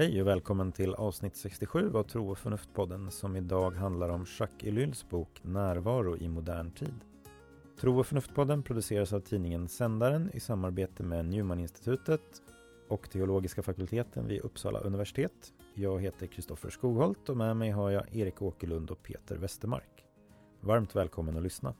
Hej och välkommen till avsnitt 67 av Tro och förnuft-podden som idag handlar om Jacques Ellul's bok Närvaro i modern tid. Tro och förnuft-podden produceras av tidningen Sändaren i samarbete med Newman-institutet och Teologiska fakulteten vid Uppsala universitet. Jag heter Kristoffer Skogholt och med mig har jag Erik Åkerlund och Peter Westermark. Varmt välkommen att lyssna.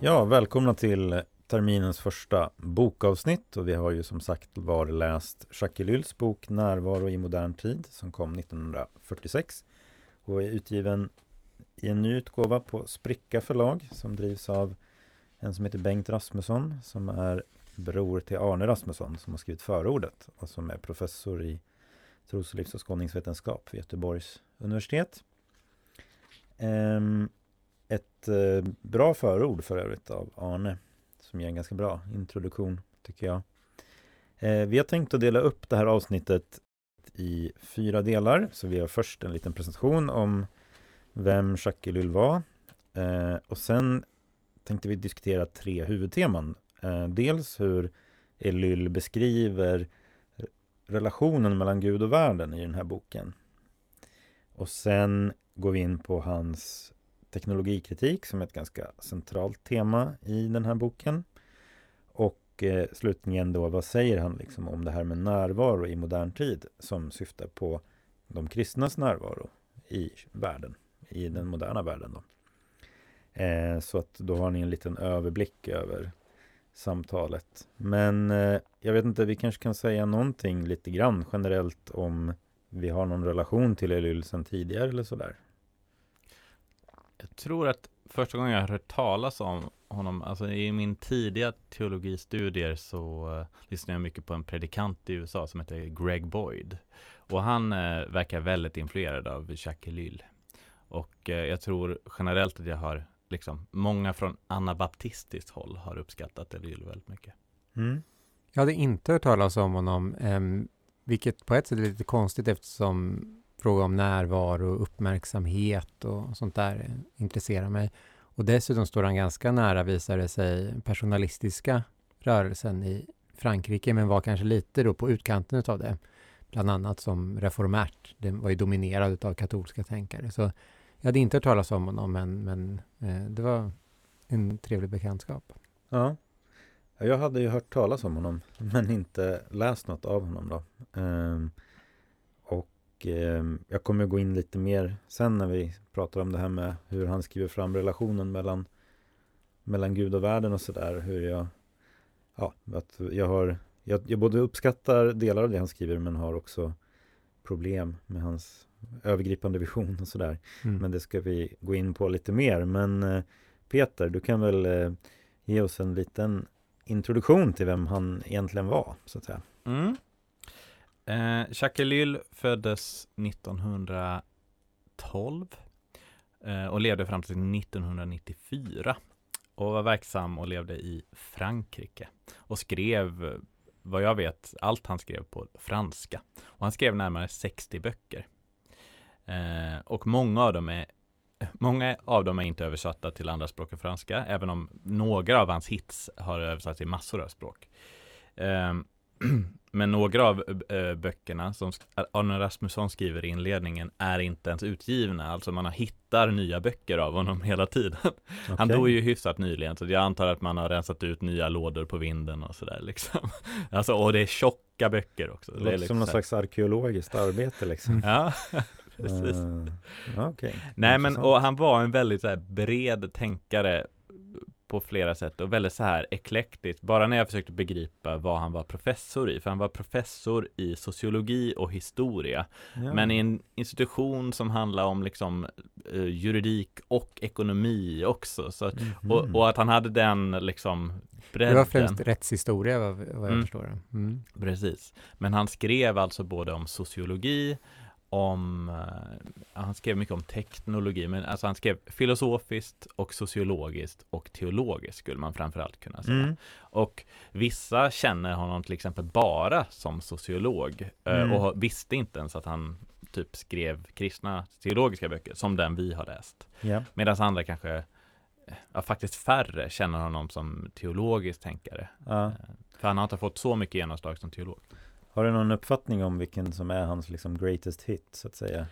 Ja, välkomna till terminens första bokavsnitt och vi har ju som sagt var läst Jacques Ellul's bok Närvaro i modern tid som kom 1946 och är utgiven i en ny utgåva på Spricka förlag som drivs av en som heter Bengt Rasmusson som är bror till Arne Rasmusson som har skrivit förordet och som är professor i tros-, livs och skådningsvetenskap vid Göteborgs universitet. Um, ett eh, bra förord för övrigt av Arne som ger en ganska bra introduktion tycker jag. Eh, vi har tänkt att dela upp det här avsnittet i fyra delar. Så vi har först en liten presentation om vem Jacques var. Eh, och sen tänkte vi diskutera tre huvudteman. Eh, dels hur Ellul beskriver relationen mellan Gud och världen i den här boken. Och sen går vi in på hans teknologikritik som är ett ganska centralt tema i den här boken. Och eh, slutligen då, vad säger han liksom om det här med närvaro i modern tid som syftar på de kristnas närvaro i världen, i den moderna världen. Då. Eh, så att då har ni en liten överblick över samtalet. Men eh, jag vet inte, vi kanske kan säga någonting lite grann generellt om vi har någon relation till Elyl sedan tidigare eller sådär. Jag tror att första gången jag har hört talas om honom, alltså i min tidiga teologistudier så eh, uh, lyssnade jag mycket på en predikant i USA som heter Greg Boyd. Och han uh, verkar väldigt influerad av Jacques Ellul. Och uh, jag tror generellt att jag har, liksom, många från anabaptistiskt håll har uppskattat Ellul väldigt mycket. Mm. Jag hade inte hört talas om honom, um, vilket på ett sätt är lite konstigt eftersom fråga om närvaro, uppmärksamhet och sånt där intresserar mig. Och dessutom står han ganska nära, visar det sig, personalistiska rörelsen i Frankrike, men var kanske lite då på utkanten av det. Bland annat som reformärt. Den var ju dominerad av katolska tänkare. Så jag hade inte hört talas om honom, men, men eh, det var en trevlig bekantskap. Ja. Jag hade ju hört talas om honom, men inte läst något av honom då. Eh, jag kommer gå in lite mer sen när vi pratar om det här med hur han skriver fram relationen mellan mellan Gud och världen och sådär. Hur jag, ja, att jag har, jag, jag både uppskattar delar av det han skriver men har också problem med hans övergripande vision och sådär. Mm. Men det ska vi gå in på lite mer. Men eh, Peter, du kan väl eh, ge oss en liten introduktion till vem han egentligen var, så att säga. Mm. Eh, Jacques föddes 1912 eh, och levde fram till 1994 och var verksam och levde i Frankrike och skrev, vad jag vet, allt han skrev på franska. Och han skrev närmare 60 böcker. Eh, och många av dem är Många av dem är inte översatta till andra språk än franska, även om några av hans hits har översatts till massor av språk. Eh, Men några av äh, böckerna som Arne Rasmusson skriver i inledningen är inte ens utgivna. Alltså man hittar nya böcker av honom hela tiden. Okay. Han dog ju hyfsat nyligen, så jag antar att man har rensat ut nya lådor på vinden och sådär liksom. Alltså, och det är tjocka böcker också. Det låter liksom som någon slags arkeologiskt arbete liksom. ja, precis. Uh, okay. Nej, men och han var en väldigt så här, bred tänkare på flera sätt och väldigt så här eklektiskt. Bara när jag försökte begripa vad han var professor i, för han var professor i sociologi och historia. Ja. Men i en institution som handlar om liksom uh, juridik och ekonomi också. Så, mm -hmm. och, och, att han hade den liksom bredden. Det var främst rättshistoria vad, vad jag mm. förstår. Mm. Precis. Men han skrev alltså både om sociologi om, uh, han skrev mycket om teknologi, men alltså han skrev filosofiskt och sociologiskt och teologiskt skulle man framförallt kunna säga. Mm. Och vissa känner honom till exempel bara som sociolog uh, mm. och visste inte ens att han typ skrev kristna teologiska böcker som den vi har läst. Yeah. Medan andra kanske ja, faktiskt färre känner honom som teologisk tänkare. Eh, För han har inte fått så mycket genomslag som teolog. Har du någon uppfattning om vilken som är hans liksom greatest hit så att säga?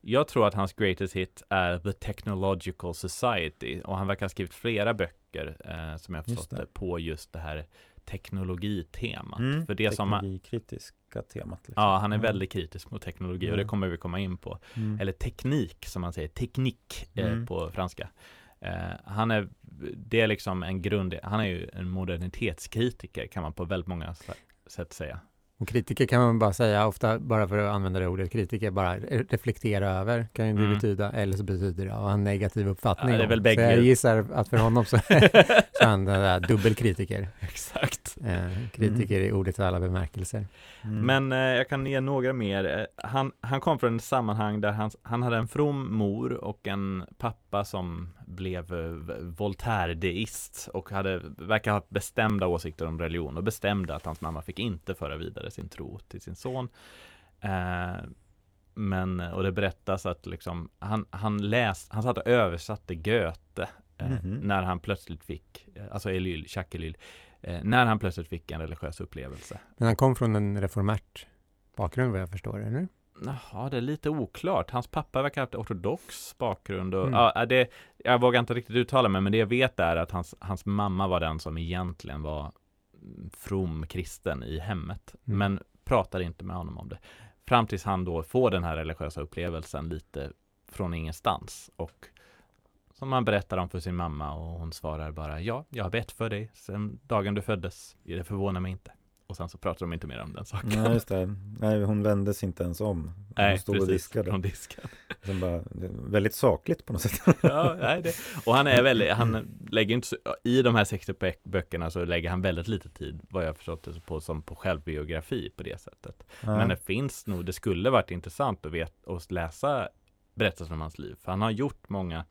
Jag tror att hans greatest hit är The Technological Society och han verkar ha skrivit flera böcker eh, som jag förstått det. på just det här teknologitemat. Mm, För det som, Teknologikritiska temat. Liksom. ja, han är Mm. väldigt kritisk mot teknologi och det Mm. kommer vi komma in på. Mm. Eller teknik som man säger, teknik eh, Mm. på franska. Eh, han är, det är liksom en grund, han är ju en modernitetskritiker kan man på väldigt många sätt säga. Och kritiker kan man bara säga, ofta bara för att använda det ordet, kritiker bara reflektera över, kan ju det Mm. betyda, eller så betyder det att ha en negativ uppfattning. Ja, det är väl så bägge. jag gissar att för honom så, så är han den där dubbelkritiker. Exakt. Eh, kritiker i ordets alla bemärkelser. Mm. Men eh, jag kan ge några mer. Eh, Han, han kom från ett sammanhang där han, han hade en from mor och en pappa som blev eh, Voltaire-deist och hade, verkar ha bestämda åsikter om religion och bestämde att hans mamma fick inte föra vidare sin tro till sin son. Eh, men, och det berättas att liksom, han, han läste, han satt och översatte Goethe eh, Mhm. när han plötsligt fick, alltså Elyl, Jacques eh, när han plötsligt fick en religiös upplevelse. Men han kom från en reformärt bakgrund vad jag förstår, eller? Jaha, det är lite oklart. Hans pappa verkar ha haft ortodox bakgrund och Mm. ja, det, jag vågar inte riktigt uttala mig, men det jag vet är att hans, hans mamma var den som egentligen var from kristen i hemmet, Mm. men pratade inte med honom om det. Fram tills han då får den här religiösa upplevelsen lite från ingenstans och som han berättar om för sin mamma och hon svarar bara ja, jag har bett för dig sedan dagen du föddes. Det förvånar mig inte. Och sen så pratar de inte mer om den saken. Ja, just det. Nej, hon vände sig inte ens om. Hon Nej, stod och precis. diskade. Hon diskade. Sen bara, väldigt sakligt på något sätt. ja, nej, det. Och han är väldigt, han lägger inte så, i de här 60 bö- böckerna så lägger han väldigt lite tid, vad jag förstått det, på, som på självbiografi på det sättet. Ja. Men det finns nog, det skulle varit intressant att, veta, att läsa berättelser om hans liv, för han har gjort många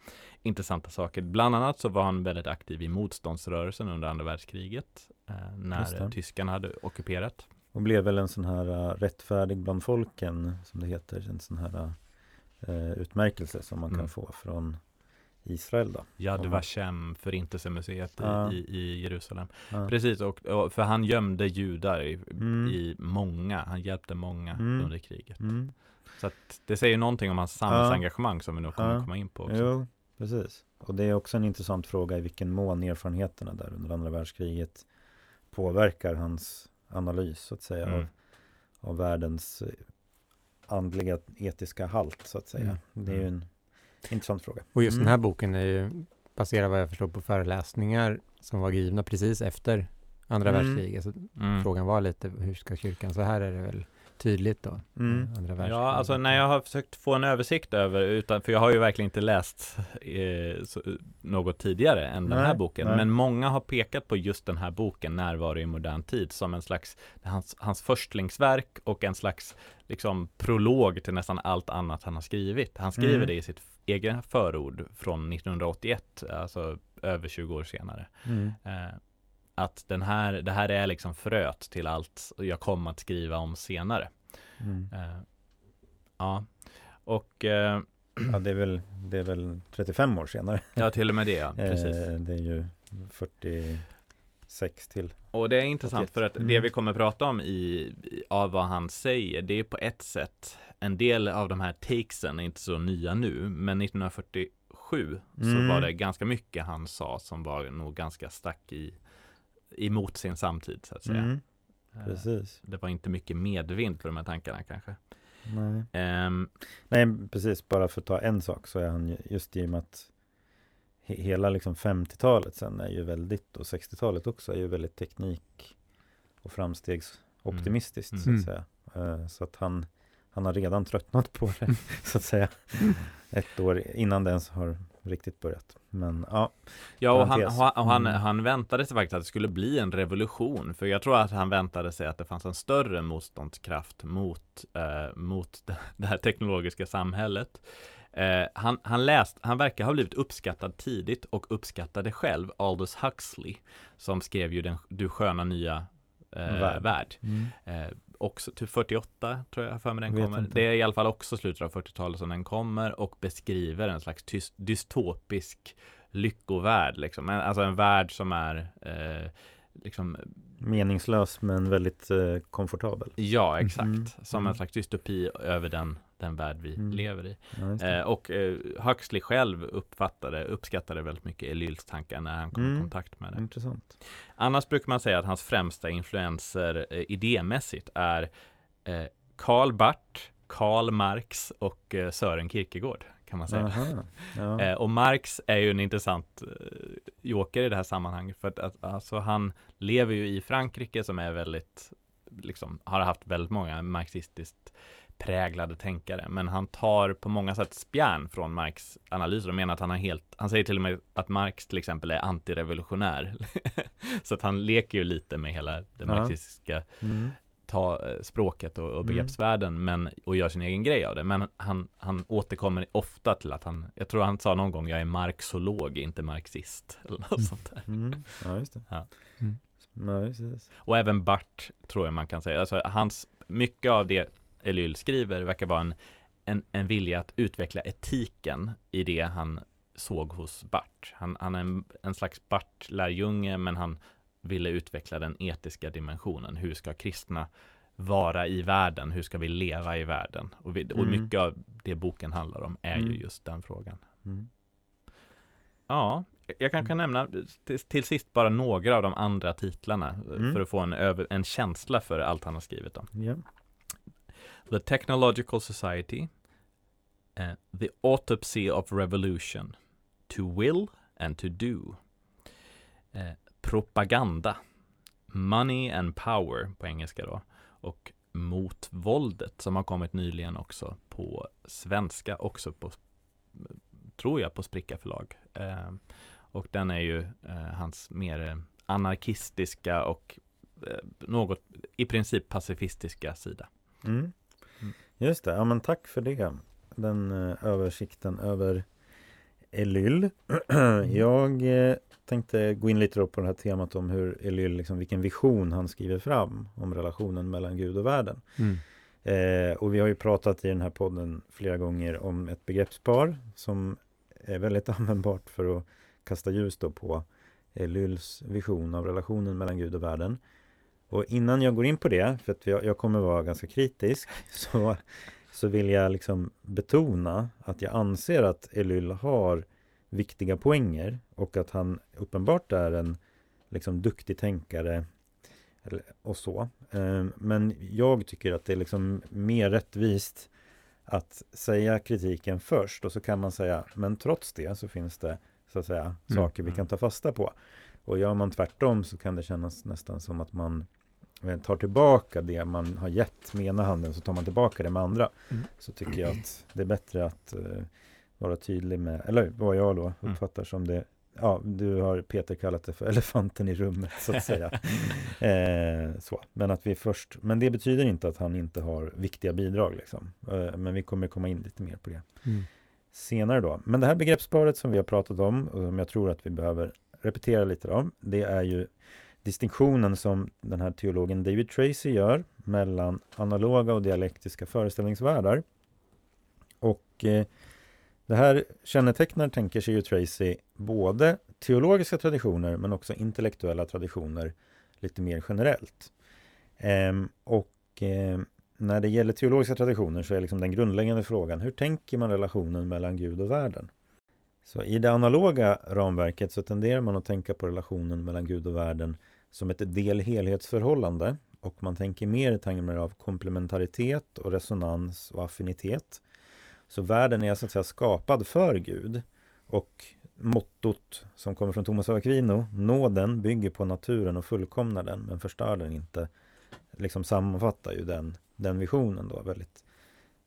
intressanta saker. Bland annat så var han väldigt aktiv i motståndsrörelsen under andra världskriget, när eh, tyskarna hade ockuperat. Och blev väl en sån här uh, rättfärdig bland folken, som det heter. En sån här uh, utmärkelse som man Mm. kan få från Israel då. Yad Ja. Vashem, Förintelsemuseet Ja. i, i, i Jerusalem. Ja. Precis, och, och för han gömde judar i, Mm. i många, han hjälpte många Mm. under kriget. Mm. Så att det säger någonting om hans samhällsengagemang som vi nog kommer Ja. komma in på också. Jo, precis. Och det är också en intressant fråga i vilken mån erfarenheterna där under andra världskriget påverkar hans analys så att säga Mm. av, av världens eh, andliga etiska halt så att säga. Mm. Det är ju en intressant fråga. Och just Mm. den här boken är ju baserad vad jag förstår på föreläsningar som var givna precis efter andra Mm. världskriget. Så Mm. frågan var lite, hur ska kyrkan, så här är det väl tydligt då, Mm. eh, andra världskriget. Ja, alltså när jag har försökt få en översikt över, utan, för jag har ju verkligen inte läst eh, så, något tidigare än den Nej, här boken, nej. men många har pekat på just den här boken, Närvaro i modern tid, som en slags, hans, hans förstlingsverk och en slags liksom prolog till nästan allt annat han har skrivit. Han skriver Mm. det i sitt egna förord från 1981, alltså över 20 år senare. Mm. Eh, att den här, det här är liksom fröet till allt jag kommer att skriva om senare. Mm. Eh, ja, och eh, Ja, det är, väl, det är väl 35 år senare. ja, till och med det, ja, precis. Eh, det är ju 46 till. Och det är intressant 81. för att det Mm. vi kommer prata om i, av vad han säger, det är på ett sätt, en del av de här takesen är inte så nya nu, men 1947 så Mm. var det ganska mycket han sa som var nog ganska stack i, emot sin samtid, så att säga. Mm, Eh, precis. Det var inte mycket medvind för de här tankarna kanske. Nej. Ehm, Nej, precis. Bara för att ta en sak så är han ju- just i och med att he- hela liksom 50-talet sen är ju väldigt och 60-talet också är ju väldigt teknik och framstegsoptimistiskt Mm. så att Mm. säga. Eh, Så att han, han har redan tröttnat på det så att säga. Ett år innan det ens har riktigt börjat. Men ja, Ja, och han, och han, Mm. han väntade sig faktiskt att det skulle bli en revolution. För jag tror att han väntade sig att det fanns en större motståndskraft mot, eh, mot det- här teknologiska samhället. Eh, han, han, läst, han verkar ha blivit uppskattad tidigt och uppskattade själv Aldous Huxley som skrev ju den Du sköna nya eh, Värld. värld. Eh, också typ 48 tror jag för mig den kommer. inte. Det är i alla fall också slutet av 40-talet som den kommer och beskriver en slags tys- dystopisk lyckovärld, liksom. alltså en värld som är eh, liksom Meningslös men väldigt eh, komfortabel. Ja, exakt. Mm. Som mm. en slags dystopi över den, den värld vi mm. lever i. Ja, eh, och eh, Huxley själv uppfattade, uppskattade väldigt mycket Elyls tankar när han kom i mm. kontakt med det. Intressant. Annars brukar man säga att hans främsta influenser eh, idémässigt är eh, Karl Barth, Karl Marx och eh, Sören Kierkegaard kan man säga. Aha, ja. eh, och Marx är ju en intressant eh, joker i det här sammanhanget för att alltså, han lever ju i Frankrike som är väldigt, liksom, har haft väldigt många marxistiskt präglade tänkare, men han tar på många sätt spjärn från Marx analyser och menar att han har helt, han säger till och med att Marx till exempel är antirevolutionär. så att han leker ju lite med hela det marxistiska mm ta eh, språket och, och mm. begreppsvärlden mm. men, och gör sin egen grej av det. Men han, han återkommer ofta till att han, jag tror han sa någon gång, jag är marxolog, inte marxist. Eller något mm. sånt där. Mm. Ja, just det. Ja. Mm. Ja. Och även Bart tror jag man kan säga. Alltså, hans, mycket av det Elyl skriver verkar vara en, en, en vilja att utveckla etiken i det han såg hos Bart. Han, han är en, en slags Bart-lärjunge, men han ville utveckla den etiska dimensionen. Hur ska kristna vara i världen? Hur ska vi leva i världen? Och, vi, och mm. mycket av det boken handlar om är mm. ju just den frågan. Mm. Ja, jag kanske kan nämna till, till, sist bara några av de andra titlarna mm. för att få en, över, en känsla för allt han har skrivit om. Yeah. The Technological Society uh, The Autopsy of Revolution To Will and To Do uh, propaganda. Money and power på engelska då. Och mot våldet som har kommit nyligen också på svenska, också på, tror jag, på Spricka förlag. Uh, och den är ju eh, hans mer anarkistiska och något i princip pacifistiska sida. Mm. Just det, ja men tack för det. Den eh, översikten över Elyll. Jag eh, tänkte gå in lite på det här temat om hur Elyll, liksom, vilken vision han skriver fram om relationen mellan Gud och världen. Mm. Eh, och vi har ju pratat i den här podden flera gånger om ett begreppspar som är väldigt användbart för att kasta ljus på Elylls vision av relationen mellan Gud och världen. Och innan jag går in på det, för att jag, jag kommer vara ganska kritisk, så så vill jag liksom betona att jag anser att Elyll har viktiga poänger och att han uppenbart är en liksom duktig tänkare och så. Ehm, men jag tycker att det är liksom mer rättvist att säga kritiken först och så kan man säga men trots det så finns det så att säga mm. saker vi kan ta fasta på. Och gör man tvärtom så kan det kännas nästan som att man tar tillbaka det man har gett med ena handen så tar man tillbaka det med andra. Mm. Så tycker jag att det är bättre att uh, vara tydlig med, eller vad jag då mm. uppfattar mm. som det Ja, du har Peter kallat det för elefanten i rummet så att säga. eh, så. Men att vi först, men det betyder inte att han inte har viktiga bidrag liksom. Eh, men vi kommer komma in lite mer på det mm. senare då. Men det här begreppsparet som vi har pratat om och som jag tror att vi behöver repetera lite om, det är ju distinktionen som den här teologen David Tracy gör mellan analoga och dialektiska föreställningsvärldar. Och eh, det här kännetecknar, tänker sig ju Tracy, både teologiska traditioner men också intellektuella traditioner lite mer generellt. Ehm, och eh, när det gäller teologiska traditioner så är liksom den grundläggande frågan hur tänker man relationen mellan Gud och världen? Så i det analoga ramverket så tenderar man att tänka på relationen mellan Gud och världen som ett del-helhetsförhållande och man tänker mer i termer av komplementaritet och resonans och affinitet. Så världen är så att säga skapad för Gud och mottot som kommer från Thomas av Aquino, nåden bygger på naturen och fullkomnar den men förstör den inte, liksom sammanfattar ju den, den visionen då väldigt,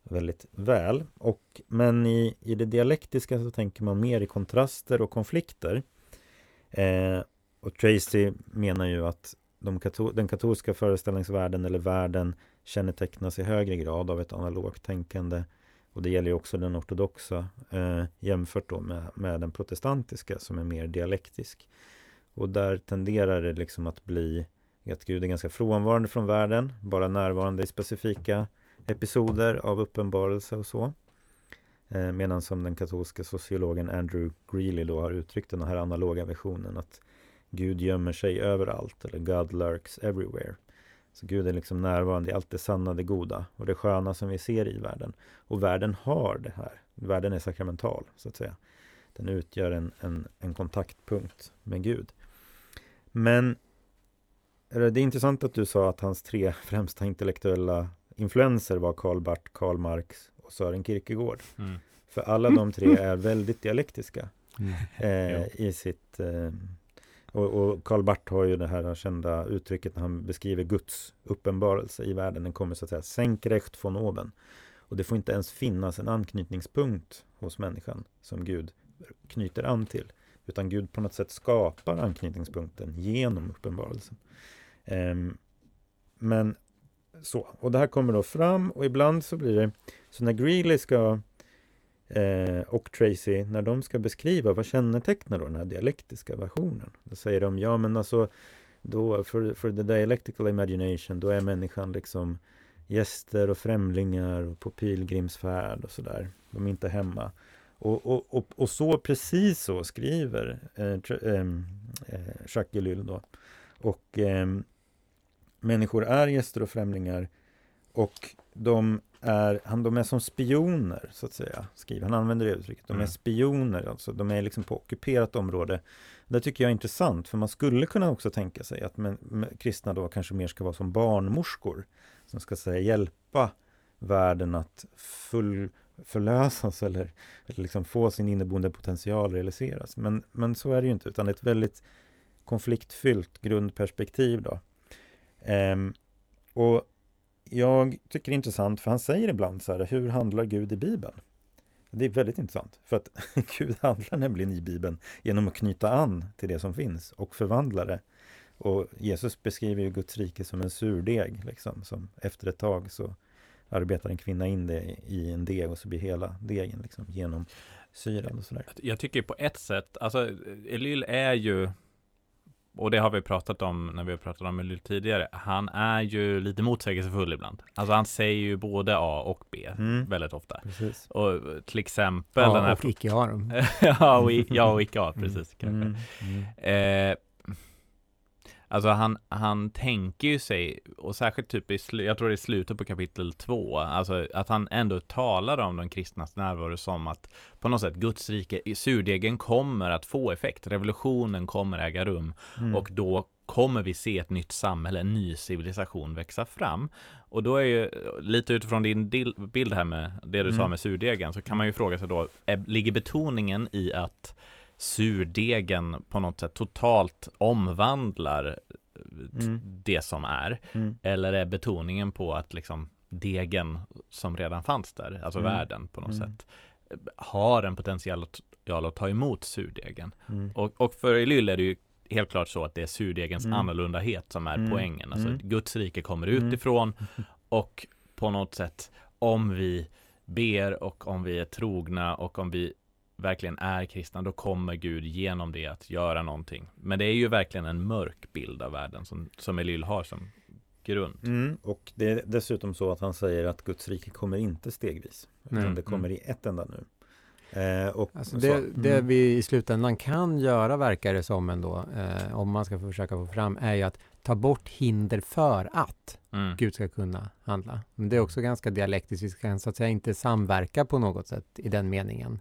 väldigt väl. Och, men i, i det dialektiska så tänker man mer i kontraster och konflikter. Eh, och Tracy menar ju att de kato den katolska föreställningsvärlden eller världen kännetecknas i högre grad av ett analogt tänkande. Och det gäller ju också den ortodoxa eh, jämfört då med, med den protestantiska som är mer dialektisk. Och där tenderar det liksom att bli att Gud är ganska frånvarande från världen, bara närvarande i specifika episoder av uppenbarelse och så. Eh, medan som den katolska sociologen Andrew Greeley då har uttryckt den här analoga versionen att Gud gömmer sig överallt eller God lurks everywhere. Så Gud är liksom närvarande i allt det sanna, det goda och det sköna som vi ser i världen. Och världen har det här. Världen är sakramental, så att säga. Den utgör en, en, en kontaktpunkt med Gud. Men det är intressant att du sa att hans tre främsta intellektuella influenser var Karl Barth, Karl Marx och Sören Kierkegaard. Mm. För alla de tre är väldigt dialektiska mm. eh, i sitt eh, och, och Karl Barth har ju det här kända uttrycket när han beskriver Guds uppenbarelse i världen. Den kommer så att säga senkrecht von oben. Och det får inte ens finnas en anknytningspunkt hos människan som Gud knyter an till. Utan Gud på något sätt skapar anknytningspunkten genom uppenbarelsen. Um, men så, och det här kommer då fram och ibland så blir det, så när Greeley ska eh, och Tracy, när de ska beskriva vad kännetecknar då den här dialektiska versionen? Då säger de, ja men alltså då för, för the dialectical imagination, då är människan liksom gäster och främlingar och på pilgrimsfärd och sådär. De är inte hemma. Och, och, och, och så precis så skriver eh, eh, eh, Jacques Ellul då. Och eh, människor är gäster och främlingar och de är, han, de är som spioner, så att säga, skriver han. använder det uttrycket. De är mm. spioner, alltså. De är liksom på ockuperat område. Det tycker jag är intressant, för man skulle kunna också tänka sig att men, men, kristna då kanske mer ska vara som barnmorskor, som ska säga hjälpa världen att full, förlösas eller, eller liksom få sin inneboende potential realiseras. Men, men så är det ju inte, utan ett väldigt konfliktfyllt grundperspektiv då. Ehm, och jag tycker det är intressant, för han säger ibland så här, hur handlar Gud i Bibeln? Det är väldigt intressant, för att Gud handlar nämligen i Bibeln genom att knyta an till det som finns och förvandla det. Och Jesus beskriver ju Guds rike som en surdeg, liksom, som efter ett tag så arbetar en kvinna in det i en deg och så blir hela degen liksom genomsyrad och sådär. Jag tycker på ett sätt, alltså Elyl är ju och det har vi pratat om när vi har pratat om Elyl tidigare. Han är ju lite motsägelsefull ibland. Alltså han säger ju både A och B mm. väldigt ofta. Precis. Och till exempel A den här och icke A. ja, och, ja och icke A, precis. Mm. Kanske. Mm. mm. Eh, Alltså han, han tänker ju sig, och särskilt typ i, jag tror det är slutet på kapitel två, alltså att han ändå talar om de kristnas närvaro som att på något sätt Guds rike, surdegen kommer att få effekt, revolutionen kommer äga rum mm. och då kommer vi se ett nytt samhälle, en ny civilisation växa fram. Och då är ju lite utifrån din bild här med det du mm. sa med surdegen så kan man ju fråga sig då, är, ligger betoningen i att surdegen på något sätt totalt omvandlar mm. det som är? Mm. Eller är betoningen på att liksom degen som redan fanns där, alltså mm. världen på något mm. sätt, har en potential att ta emot surdegen? Mm. Och, och för Ilyll är det ju helt klart så att det är surdegens mm. annorlundahet som är mm. poängen. Alltså mm. Guds rike kommer utifrån och på något sätt om vi ber och om vi är trogna och om vi verkligen är kristna, då kommer Gud genom det att göra någonting. Men det är ju verkligen en mörk bild av världen som, som Elyl har som grund. Mm, och det är dessutom så att han säger att Guds rike kommer inte stegvis, utan mm, det kommer mm. i ett enda nu. Eh, och alltså det, så, det mm. vi i slutändan kan göra, verkar det som ändå, eh, om man ska försöka få fram, är ju att ta bort hinder för att mm. Gud ska kunna handla. Men det är också ganska dialektiskt, vi ska så att säga inte samverka på något sätt i den meningen.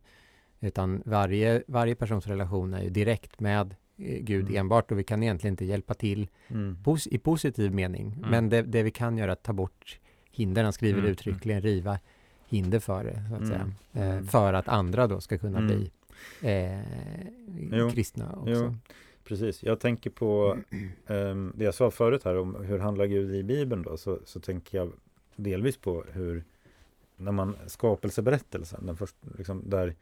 Utan varje, varje persons relation är ju direkt med eh, Gud mm. enbart och vi kan egentligen inte hjälpa till mm. pos i positiv mening. Mm. Men det, det, vi kan göra är att ta bort hinder, han skriver mm. uttryckligen, riva hinder för det, så att säga. Mm. Eh, mm. för att andra då ska kunna bli eh, kristna också. Jo. Precis, jag tänker på um, det jag sa förut här om hur handlar Gud i Bibeln då, så, så tänker jag delvis på hur när man skapelseberättelsen, den först, liksom, där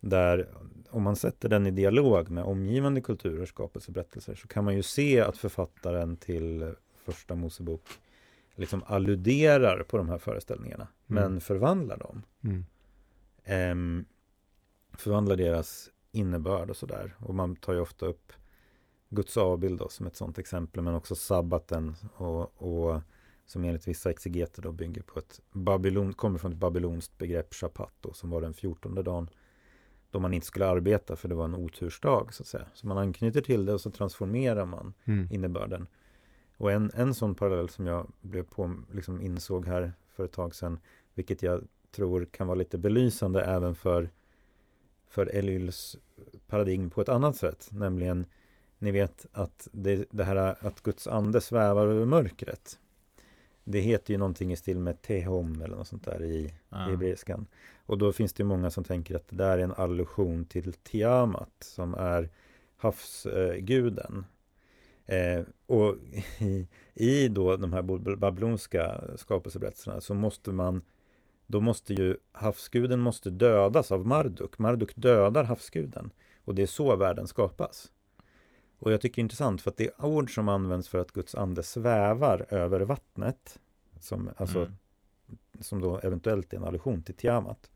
där om man sätter den i dialog med omgivande kulturers skapelseberättelser så kan man ju se att författaren till första Mosebok liksom alluderar på de här föreställningarna mm. men förvandlar dem. Mm. Ehm, förvandlar deras innebörd och sådär. Och man tar ju ofta upp Guds avbild då, som ett sådant exempel men också sabbaten och, och som enligt vissa exegeter då bygger på ett babylon, kommer från ett babylonskt begrepp shapat då, som var den fjortonde dagen då man inte skulle arbeta för det var en otursdag så att säga. Så man anknyter till det och så transformerar man Mm. innebörden. Och en, en sån parallell som jag blev på, liksom insåg här för ett tag sedan, vilket jag tror kan vara lite belysande även för, för Elyls paradigm på ett annat sätt, nämligen ni vet att det, det här att Guds ande svävar över mörkret. Det heter ju någonting i stil med tehom eller något sånt där i Ja. hebreiskan. Och då finns det många som tänker att det där är en allusion till Tiamat som är havsguden. Eh, och i, i då de här bab- babylonska skapelseberättelserna så måste man då måste ju havsguden måste dödas av Marduk. Marduk dödar havsguden och det är så världen skapas. Och jag tycker det är intressant för att det ord som används för att Guds ande svävar över vattnet som, alltså, Mm. som då eventuellt är en allusion till Tiamat.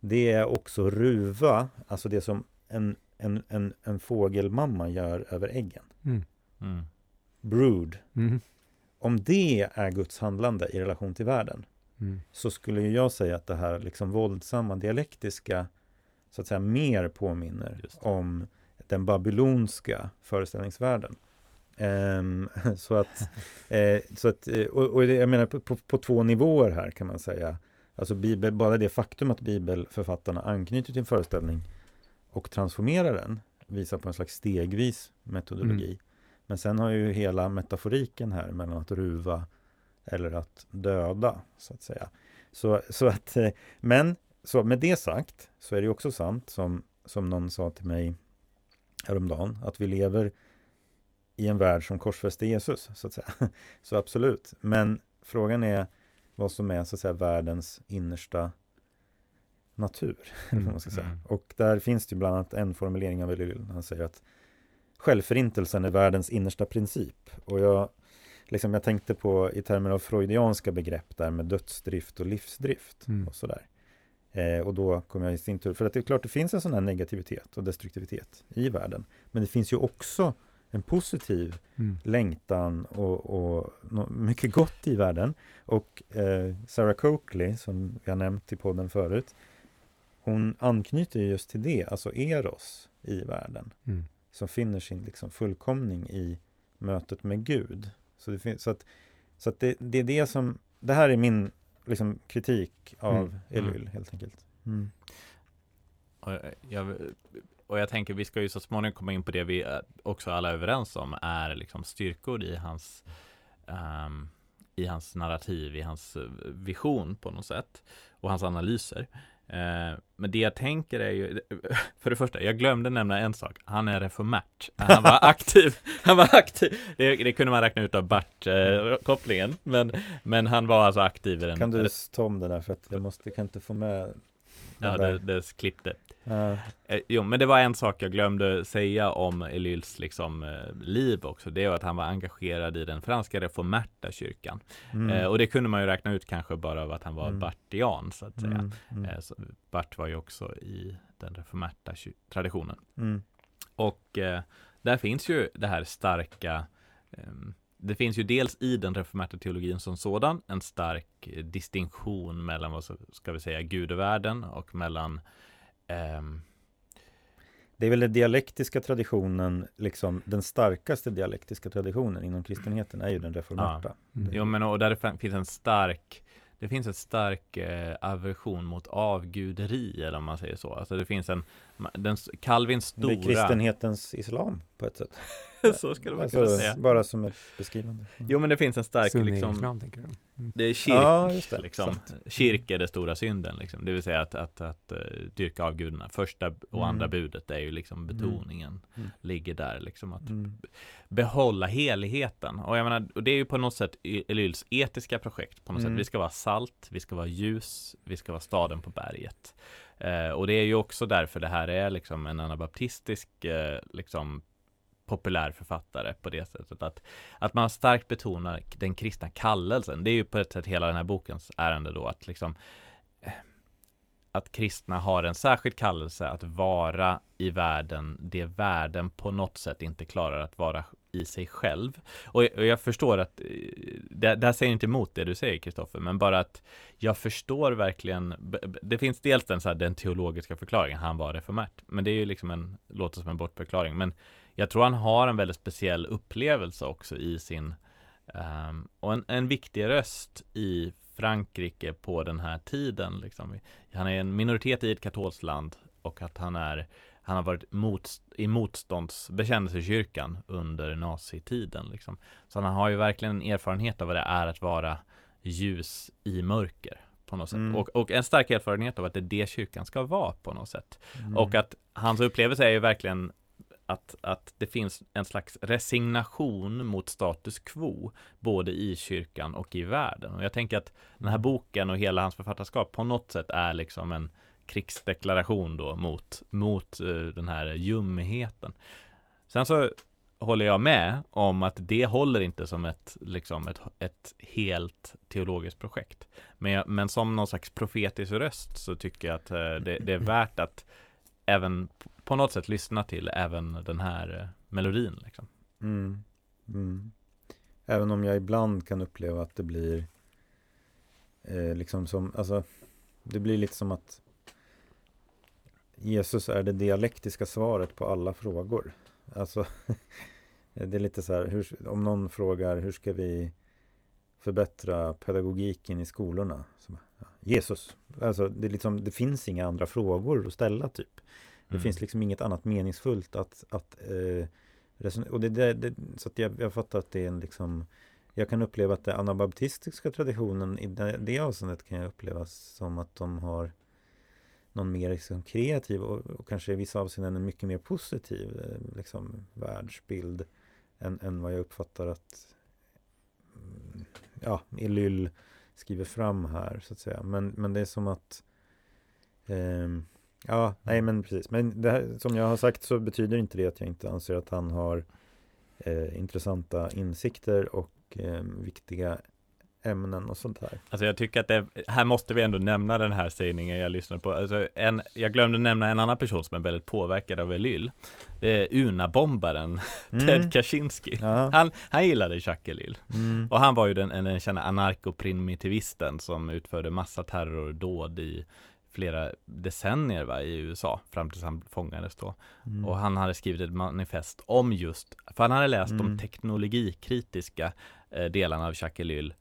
Det är också ruva, alltså det som en, en, en, en fågelmamma gör över äggen. Mm. Mm. Brood. Mm. Om det är Guds handlande i relation till världen Mm. så skulle ju jag säga att det här liksom våldsamma dialektiska så att säga mer påminner om den babylonska föreställningsvärlden. Ehm, så att, eh, så att och, och jag menar på, på, på två nivåer här kan man säga. Alltså bibel, bara det faktum att bibelförfattarna anknyter till en föreställning och transformerar den visar på en slags stegvis metodologi. Mm. Men sen har ju hela metaforiken här mellan att ruva eller att döda, så att säga. Så, så att, eh, men så med det sagt så är det också sant som, som någon sa till mig häromdagen, att vi lever i en värld som korsfäste Jesus, så att säga. Så absolut. Men frågan är vad som är så att säga världens innersta natur, vad man ska säga. Mm. Och där finns det bland annat en formulering av Elyl, han säger att självförintelsen är världens innersta princip. Och jag, liksom jag tänkte på i termer av freudianska begrepp där med dödsdrift och livsdrift Mm. och sådär. Eh, och då kommer jag i sin tur, för att det är klart det finns en sån här negativitet och destruktivitet i världen. Men det finns ju också en positiv Mm. längtan och, och mycket gott i världen. Och eh, Sarah Coakley, som jag nämnt i podden förut, hon anknyter ju just till det, alltså Eros i världen, Mm. som finner sin liksom fullkomning i mötet med Gud. Så, det, finns, så, att, så att det, det är det som, det här är min liksom, kritik av Mm. Elyl Mm. helt enkelt. Mm. Och jag, och jag tänker vi ska ju så småningom komma in på det vi är också alla är överens om är liksom styrkor i hans ehm, i hans narrativ, i hans eh, vision på något sätt och hans analyser. Eh, men det jag tänker är ju, för det första, jag glömde nämna en sak. Han är reformärt. Han var aktiv. Han var aktiv. Det, det kunde man räkna ut av Bart-kopplingen. men, men han var alltså aktiv i den. Kan du ta om det där för att jag måste, kan inte få med den Ja, det, det klippte. Eh, jo, men det var en sak jag glömde säga om Elyls liksom, eh, liv också. Det var att han var engagerad i den franska reformerta kyrkan. Mm. Eh, och det kunde man ju räkna ut kanske bara av att han var Mm. bartian, så att säga. Mm. Mm. Eh, så Bart var ju också i den reformerta traditionen. Mm. Och eh, där finns ju det här starka ehm, det finns ju dels i den reformerta teologin som sådan en stark eh, distinktion mellan vad ska vi säga gudevärlden och mellan ehm, Det är väl den dialektiska traditionen, liksom den starkaste dialektiska traditionen inom kristenheten är ju den reformerta. Mm. Jo men och där finns en stark Det finns en stark eh, aversion mot avguderi eller om man säger så. Alltså det finns en den, Calvins Det är stora kristenhetens islam på ett sätt. Så skulle man Alltså, kunna säga. Bara som ett beskrivande. Mm. Jo men det finns en stark liksom Sunni-islam tänker du? Mm. Det är kyrk, Ja, just det. liksom. Sant. Kyrk är det stora synden, liksom. det vill säga att, att, att, eh, dyrka avgudarna. Första och Mm. andra budet är ju liksom betoningen, Mm. ligger där, liksom att Mm. behålla heligheten. Och jag menar, och det är ju på något sätt E- Elyls etiska projekt på något Mm. sätt. Vi ska vara salt, vi ska vara ljus, vi ska vara staden på berget. Eh, och det är ju också därför det här är liksom en anabaptistisk eh, liksom populär författare på det sättet att, att man starkt betonar den kristna kallelsen. Det är ju på ett sätt hela den här bokens ärende då att liksom eh, att kristna har en särskild kallelse att vara i världen det världen på något sätt inte klarar att vara i sig själv. Och, och jag förstår att, eh, det, det här säger inte emot det du säger Kristoffer, men bara att jag förstår verkligen, det finns dels den, så här, den teologiska förklaringen, han var reformärt, men det är ju liksom en, låter som en bortförklaring, men jag tror han har en väldigt speciell upplevelse också i sin, um, och en, en viktig röst i Frankrike på den här tiden. Liksom. Han är en minoritet i ett katolskt land och att han är han har varit mot, i motståndsbekännelsekyrkan under nazitiden. Liksom. Så han har ju verkligen en erfarenhet av vad det är att vara ljus i mörker på något sätt. Mm. Och, och, en stark erfarenhet av att det är det kyrkan ska vara på något sätt. Mm. Och att hans upplevelse är ju verkligen att, att det finns en slags resignation mot status quo både i kyrkan och i världen. Och jag tänker att den här boken och hela hans författarskap på något sätt är liksom en krigsdeklaration då mot, mot eh, den här ljumheten. Sen så håller jag med om att det håller inte som ett, liksom ett, ett helt teologiskt projekt. Men, jag, men som någon slags profetisk röst så tycker jag att eh, det, det, är värt att även på något sätt lyssna till även den här eh, melodin. Liksom. Mm. Mm. Även om jag ibland kan uppleva att det blir eh, liksom som, alltså det blir lite som att Jesus är det dialektiska svaret på alla frågor. Alltså, det är lite så här, hur, om någon frågar hur ska vi förbättra pedagogiken i skolorna? Så, ja, Jesus. Alltså, det, liksom, det finns inga andra frågor att ställa typ. Det mm. finns liksom inget annat meningsfullt att, att eh, och det, det, det, så att jag, jag fattar att det är en liksom jag kan uppleva att den anabaptistiska traditionen i det, det avseendet kan jag uppleva som att de har någon mer liksom kreativ och, och, kanske i vissa avseenden en mycket mer positiv eh, liksom, världsbild än, än vad jag uppfattar att mm, ja, Ilyll skriver fram här så att säga. Men, men det är som att eh, Ja, nej men precis. Men det här, som jag har sagt så betyder inte det att jag inte anser att han har eh, intressanta insikter och eh, viktiga ämnen och sånt här. Alltså jag tycker att det, här måste vi ändå nämna den här sägningen jag lyssnade på. Alltså en, jag glömde nämna en annan person som är väldigt påverkad av Elyl. Det är Una-bombaren mm. Ted Kaczynski. Ja. Han, han gillade Jacques Elyl. Mm. Och han var ju den, den kända anarkoprimitivisten som utförde massa terrordåd i flera decennier va, i USA fram tills han fångades då. Mm. Och han hade skrivit ett manifest om just, för han hade läst mm. de teknologikritiska eh, delarna av Jacques Ellul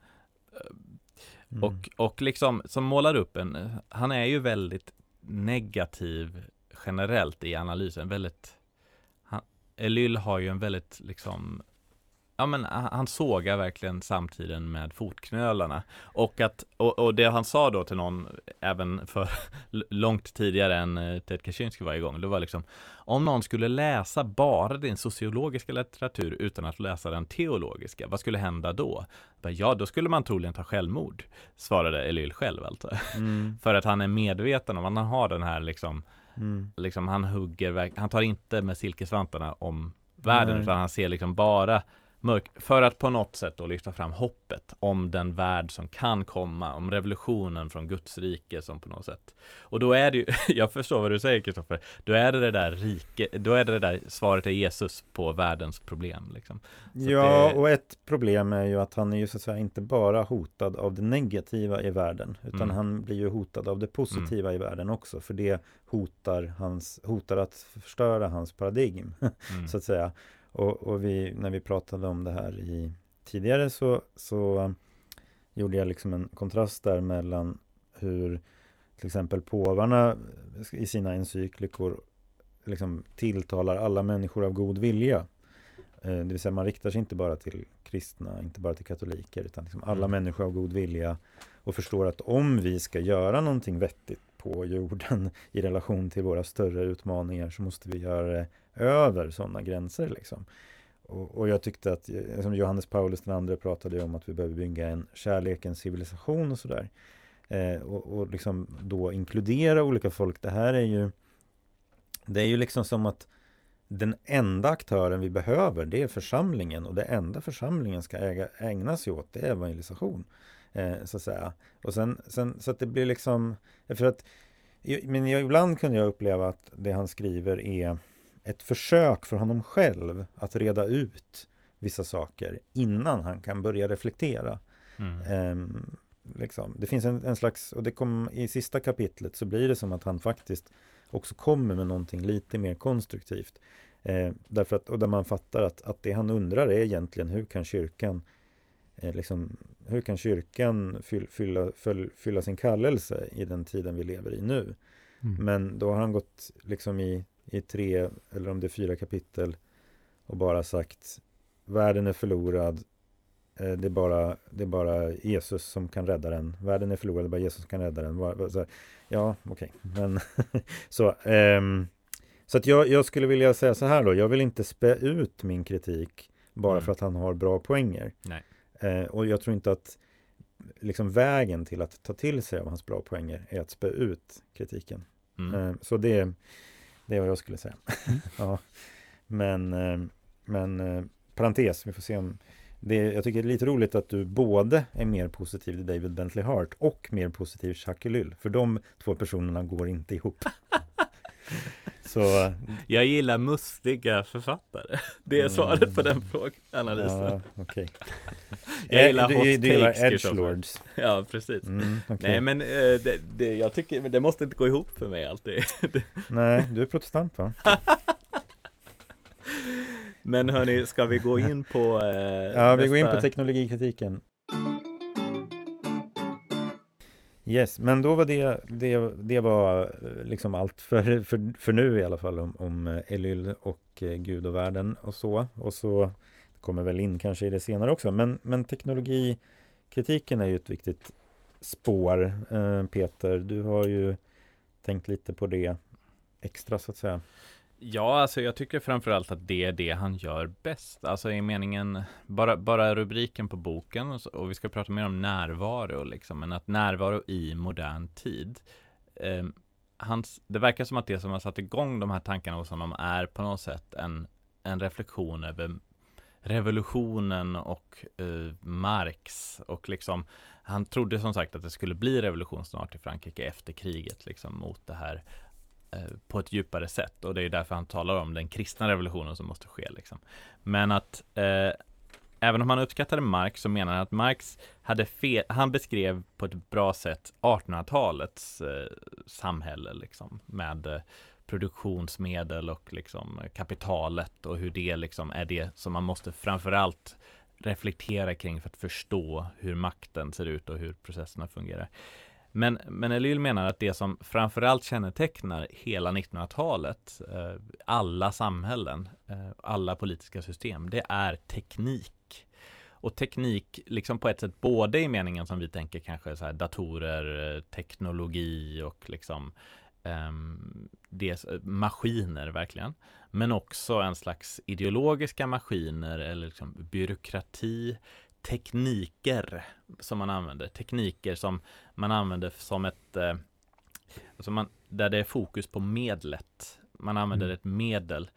Mm. Och, och liksom som målar upp en, han är ju väldigt negativ generellt i analysen, väldigt han, Elyl har ju en väldigt liksom Ja men han sågar verkligen samtiden med fotknölarna och att och, och, det han sa då till någon även för långt tidigare än eh, Ted Kaczynski var igång, det var liksom om någon skulle läsa bara din sociologiska litteratur utan att läsa den teologiska, vad skulle hända då? Ja, då skulle man troligen ta självmord, svarade Elyl själv alltså. Mm. För att han är medveten om att han har den här liksom, mm. liksom han hugger, han tar inte med silkesvantarna om världen, Nej. utan han ser liksom bara mörk för att på något sätt då lyfta fram hoppet om den värld som kan komma, om revolutionen från Guds rike som på något sätt. Och då är det ju, jag förstår vad du säger Kristoffer, då är det det där rike, då är det det där svaret är Jesus på världens problem. Liksom. ja, det... och ett problem är ju att han är ju så att säga inte bara hotad av det negativa i världen, utan mm. han blir ju hotad av det positiva mm. i världen också, för det hotar, hans, hotar att förstöra hans paradigm, mm. så att säga. Och, och vi, när vi pratade om det här i, tidigare så, så gjorde jag liksom en kontrast där mellan hur till exempel påvarna i sina encyklikor liksom tilltalar alla människor av god vilja. Eh, det vill säga man riktar sig inte bara till kristna, inte bara till katoliker, utan liksom alla mm. människor av god vilja och förstår att om vi ska göra någonting vettigt på jorden i relation till våra större utmaningar så måste vi göra det över sådana gränser. Liksom. Och, och, jag tyckte att, som Johannes Paulus den andra pratade om att vi behöver bygga en kärlekens civilisation och sådär. Eh, och, och liksom då inkludera olika folk. Det här är ju Det är ju liksom som att den enda aktören vi behöver det är församlingen och det enda församlingen ska äga, ägna sig åt det är evangelisation. Eh, så att säga. Och sen, sen så att det blir liksom för att men jag, ibland kunde jag uppleva att det han skriver är ett försök för honom själv att reda ut vissa saker innan han kan börja reflektera. Mm. Eh, liksom. Det finns en, en slags, och det kom i sista kapitlet så blir det som att han faktiskt också kommer med någonting lite mer konstruktivt. Eh, därför att, och där man fattar att, att det han undrar är egentligen hur kan kyrkan liksom, hur kan kyrkan fyll, fylla, fyll, fylla sin kallelse i den tiden vi lever i nu? Mm. Men då har han gått liksom i, i tre, eller om det är fyra kapitel och bara sagt världen är förlorad, eh, det är, bara, det är bara Jesus som kan rädda den. Världen är förlorad, det är bara Jesus som kan rädda den. Ja, okej, okay. men så. Um, så att jag, jag, skulle vilja säga så här då, jag vill inte spä ut min kritik bara mm. för att han har bra poänger. Eh, och jag tror inte att liksom vägen till att ta till sig av hans bra poänger är att spä ut kritiken. Mm. Eh, så det, det är vad jag skulle säga. Mm. ja. Men, eh, men eh, parentes, vi får se om det, jag tycker det är lite roligt att du både är mer positiv till David Bentley Hart och mer positiv till Jacques Ellul. För de två personerna går inte ihop. Så... Jag gillar mustiga författare. Det är mm. svaret på den frågan, analysen. Ja, okay. jag gillar hot du, du gillar edgelords. Ja, precis. Mm, okay. Nej, men eh, det, det, jag tycker, det måste inte gå ihop för mig alltid. Nej, du är protestant va? men hörni, ska vi gå in på eh, Ja, vi nästa... går in på teknologikritiken. Yes, men då var det, det, det var eh, liksom allt för, för, för nu i alla fall om, om eh, Elyl och eh, Gud och världen och så. Och så kommer väl in kanske i det senare också. Men, men teknologikritiken är ju ett viktigt spår. Peter, du har ju tänkt lite på det extra så att säga. Ja, alltså jag tycker framförallt att det är det han gör bäst. Alltså i meningen, bara, bara rubriken på boken och, så, och vi ska prata mer om närvaro liksom, men att närvaro i modern tid. Eh, hans, det verkar som att det som har satt igång de här tankarna hos honom är på något sätt en, en reflektion över revolutionen och eh, Marx och liksom han trodde som sagt att det skulle bli revolution snart i Frankrike efter kriget liksom mot det här Eh, på ett djupare sätt och det är därför han talar om den kristna revolutionen som måste ske. Liksom. Men att eh, även om han uppskattade Marx så menar han att Marx hade fel, han beskrev på ett bra sätt 1800-talets eh, samhälle liksom, med eh, produktionsmedel och liksom kapitalet och hur det liksom är det som man måste framförallt reflektera kring för att förstå hur makten ser ut och hur processerna fungerar. Men, men Elyl menar att det som framförallt kännetecknar hela 1900-talet, eh, alla samhällen, eh, alla politiska system, det är teknik. Och teknik, liksom på ett sätt både i meningen som vi tänker kanske så här datorer, teknologi och liksom um, det, maskiner verkligen. Men också en slags ideologiska maskiner eller liksom byråkrati, tekniker som man använder. Tekniker som man använder som ett eh, alltså man, där det är fokus på medlet. Man använder mm. ett medel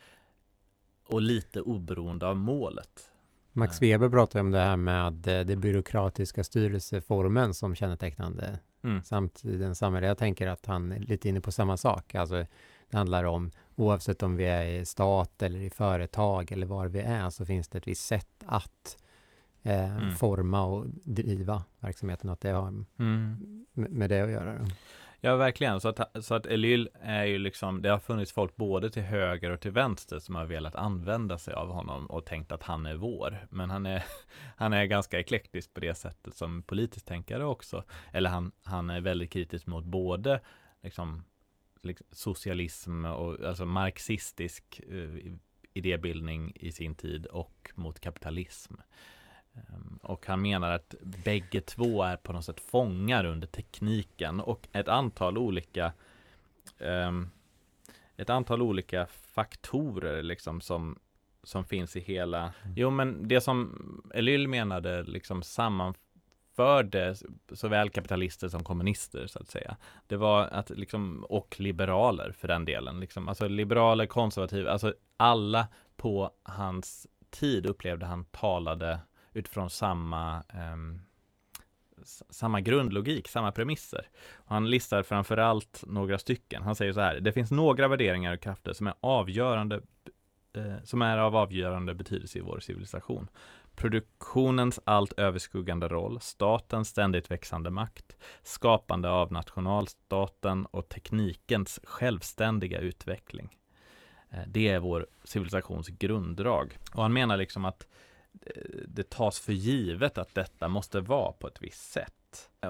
och lite oberoende av målet. Max Weber pratar om det här med eh, det byråkratiska styrelseformen som kännetecknande mm. samtidens samhälle. Jag tänker att han är lite inne på samma sak. Alltså, det handlar om oavsett om vi är i stat eller i företag eller var vi är så finns det ett visst sätt att eh, mm. forma och driva verksamheten. Att det har mm. med det att göra. Ja, verkligen. Så att, så att Elyl är ju liksom, det har funnits folk både till höger och till vänster som har velat använda sig av honom och tänkt att han är vår. Men han är, han är ganska eklektisk på det sättet som politiskt tänkare också. Eller han, han är väldigt kritisk mot både liksom, liksom socialism och alltså marxistisk uh, idébildning i sin tid och mot kapitalism. Ehm, och han menar att bägge två är på något sätt fångar under tekniken och ett antal olika um, ett antal olika faktorer liksom som, som finns i hela mm. Jo men det som Elyl menade liksom sammanförde såväl kapitalister som kommunister så att säga. Det var att liksom och liberaler för den delen liksom. Alltså liberaler, konservativa, alltså alla på hans tid upplevde han talade utifrån samma um, samma grundlogik, samma premisser. Och han listar framförallt några stycken. Han säger så här, det finns några värderingar och krafter som är avgörande eh, som är av avgörande betydelse i vår civilisation. Produktionens allt överskuggande roll, statens ständigt växande makt, skapande av nationalstaten och teknikens självständiga utveckling. Eh, det är vår civilisations grunddrag. Och han menar liksom att eh, Eh, det tas för givet att detta måste vara på ett visst sätt.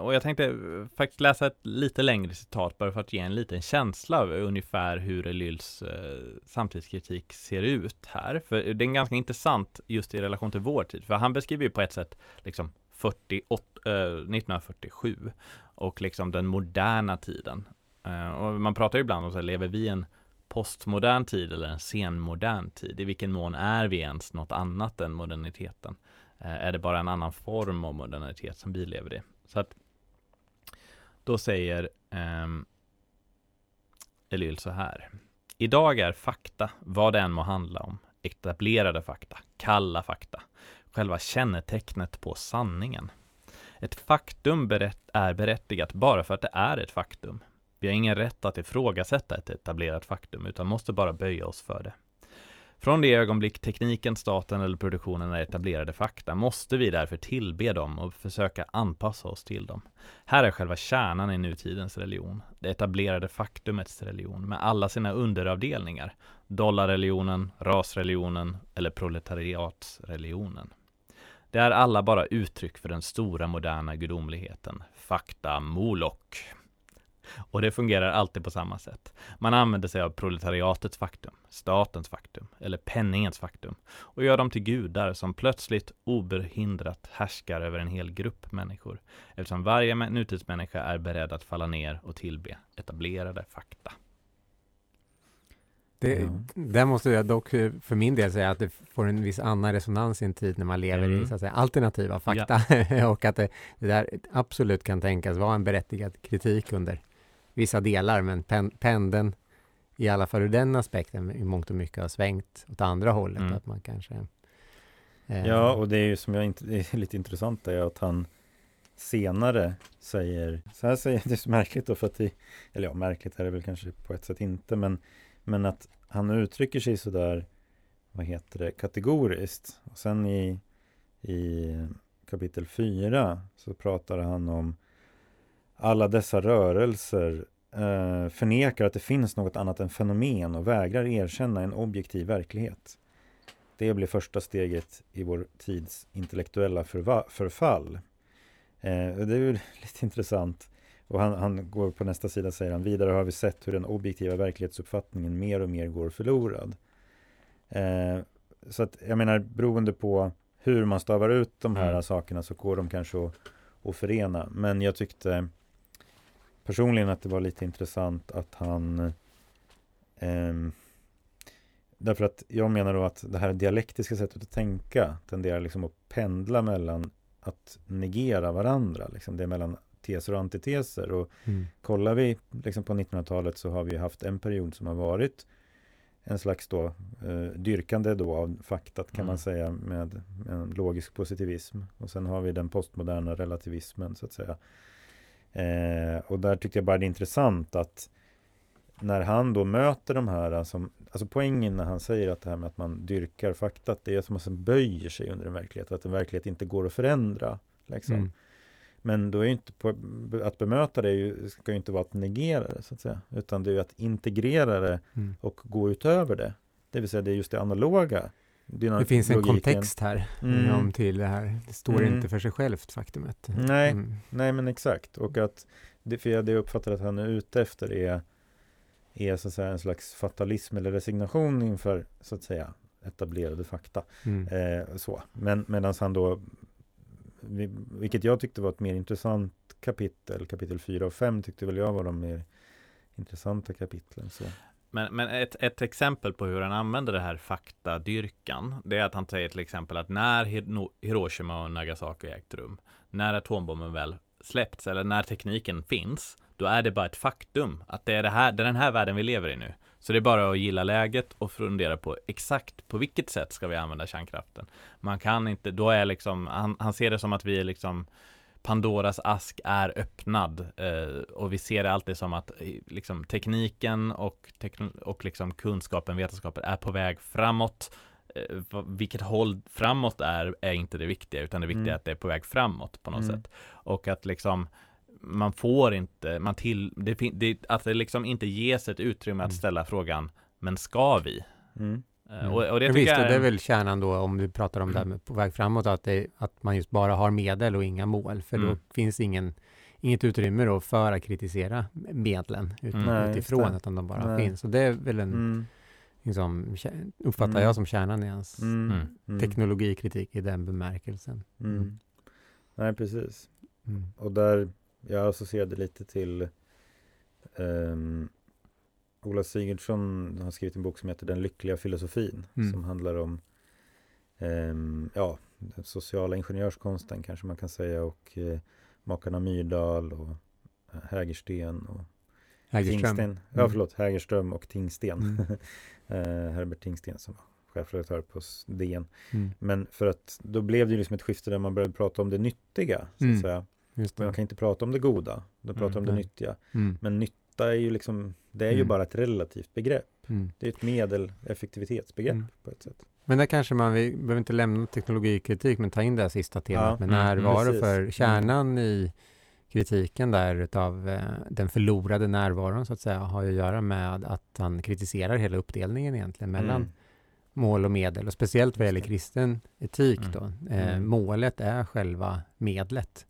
Och jag tänkte faktiskt läsa ett lite längre citat bara för att ge en liten känsla av ungefär hur Elyls eh, samtidskritik ser ut här. För det är ganska intressant just i relation till vår tid. För han beskriver ju på ett sätt liksom 48, eh, 1947 och liksom den moderna tiden. Eh, och man pratar ju ibland om så här, lever vi en postmodern tid eller en senmodern tid? I vilken mån är vi ens något annat än moderniteten? Eh, är det bara en annan form av modernitet som vi lever i? Så att då säger eh, Elyl så här. Idag är fakta, vad det än må handla om, etablerade fakta, kalla fakta, själva kännetecknet på sanningen. Ett faktum berätt är berättigat bara för att det är ett faktum. Vi har ingen rätt att ifrågasätta ett etablerat faktum, utan måste bara böja oss för det. Från det ögonblick tekniken, staten eller produktionen är etablerade fakta måste vi därför tillbe dem och försöka anpassa oss till dem. Här är själva kärnan i nutidens religion, det etablerade faktumets religion med alla sina underavdelningar, dollarreligionen, rasreligionen eller proletariatsreligionen. Det är alla bara uttryck för den stora moderna gudomligheten, fakta molok. Och det fungerar alltid på samma sätt. Man använder sig av proletariatets faktum, statens faktum eller penningens faktum och gör dem till gudar som plötsligt obehindrat härskar över en hel grupp människor eftersom varje nutidsmänniska är beredd att falla ner och tillbe etablerade fakta. Det, ja. Där måste jag dock eh, för min del säga att det får en viss annan resonans i en tid när man lever mm. i så att säga, alternativa fakta ja. och att det, det, där absolut kan tänkas vara en berättigad kritik under vissa delar, men pen, pendeln i alla fall ur den aspekten i mångt och mycket har svängt åt andra hållet. Mm. Att man kanske... Eh, ja, och det är ju som jag inte, är lite intressant är att han senare säger, så här säger det är så märkligt då för att det, eller ja, märkligt är det väl kanske på ett sätt inte, men, men att han uttrycker sig sådär, vad heter det, kategoriskt. Och sen i, i kapitel 4 så pratar han om alla dessa rörelser eh, förnekar att det finns något annat än fenomen och vägrar erkänna en objektiv verklighet. Det blir första steget i vår tids intellektuella förfall. Eh, det är ju lite intressant. Och han, han, går på nästa sida säger han, vidare har vi sett hur den objektiva verklighetsuppfattningen mer och mer går förlorad. Eh, så att jag menar, beroende på hur man stavar ut de här mm. sakerna så går de kanske att, att förena. Men jag tyckte personligen att det var lite intressant att han eh, Därför att jag menar då att det här dialektiska sättet att tänka tenderar liksom att pendla mellan att negera varandra. Liksom det är mellan teser och antiteser. Och mm. kollar vi liksom på 1900-talet så har vi haft en period som har varit en slags då, eh, dyrkande då av faktat kan mm. man säga med, med en logisk positivism. Och sen har vi den postmoderna relativismen så att säga. Eh, och där tyckte jag bara det är intressant att när han då möter de här, som, alltså poängen när han säger att det här med att man dyrkar fakta, det är som att man böjer sig under en verklighet, att en verklighet inte går att förändra. Liksom. Mm. Men då är inte på, att bemöta det ju, ska ju inte vara att negera det, så att säga, utan det är att integrera det mm. och gå utöver det. Det vill säga, det är just det analoga det finns en kontext här mm. om till det här. Det står mm. inte för sig självt faktumet. Nej, mm. nej men exakt. Och att det, för det jag uppfattar att han är ute efter är, är så att säga en slags fatalism eller resignation inför så att säga etablerade fakta. Mm. Eh, så. Men medan han då, vilket jag tyckte var ett mer intressant kapitel, kapitel 4 och 5 tyckte väl jag var de mer intressanta kapitlen. Så. Men, men ett, ett exempel på hur han använder det här faktadyrkan, det är att han säger till exempel att när Hiroshima och Nagasaki ägt rum, när atombomben väl släppts eller när tekniken finns, då är det bara ett faktum att det är, det här, det är den här världen vi lever i nu. Så det är bara att gilla läget och fundera på exakt på vilket sätt ska vi använda kärnkraften. Man kan inte, då är liksom, han, han ser det som att vi är liksom Pandoras ask är öppnad eh, och vi ser det alltid som att eh, liksom, tekniken och, tekn- och liksom kunskapen, vetenskapen är på väg framåt. Eh, vilket håll framåt är, är inte det viktiga, utan det viktiga Mm. är att det är på väg framåt på något Mm. sätt. Och att liksom man får inte, man till, det, det, att det liksom inte ges ett utrymme att Mm. ställa frågan, men ska vi? Mm. Mm. Och, och det visst, jag och det är väl kärnan då om du pratar om det här med på väg framåt, att, det, att man just bara har medel och inga mål, för då Mm. finns ingen, inget utrymme då för att kritisera medlen ut, Mm. Nej, utifrån, det. utan de bara Nej. finns. Och det är väl en, Mm. liksom, uppfattar Mm. jag som kärnan i hans Mm. Mm. Mm. teknologikritik i den bemärkelsen. Mm. Nej, precis. Mm. Och där, jag associerade lite till um, Ola Sigurdsson har skrivit en bok som heter Den lyckliga filosofin Mm. som handlar om ehm, ja, den sociala ingenjörskonsten kanske man kan säga och eh, makarna Myrdal och eh, Hägersten och Hägerström. Tingsten. Ja, Mm. förlåt, Hägerström och Tingsten. Mm. eh, Herbert Tingsten som var chefredaktör på DN. Mm. Men för att då blev det liksom ett skifte där man började prata om det nyttiga. Så att Mm. säga. Man kan inte prata om det goda, då pratar Mm, om det nej. nyttiga. Mm. Men nytta är ju liksom, det är ju Mm. bara ett relativt begrepp. Mm. Det är ett medel, effektivitetsbegrepp Mm. på ett sätt. Men där kanske man, vi behöver inte lämna teknologikritik, men ta in det här sista temat Ja, med mm, närvaro, precis. för kärnan i kritiken där utav eh, den förlorade närvaron så att säga, har ju att göra med att han kritiserar hela uppdelningen egentligen mellan Mm. mål och medel, och speciellt vad gäller kristen etik Mm. då. Eh, Mm. Målet är själva medlet,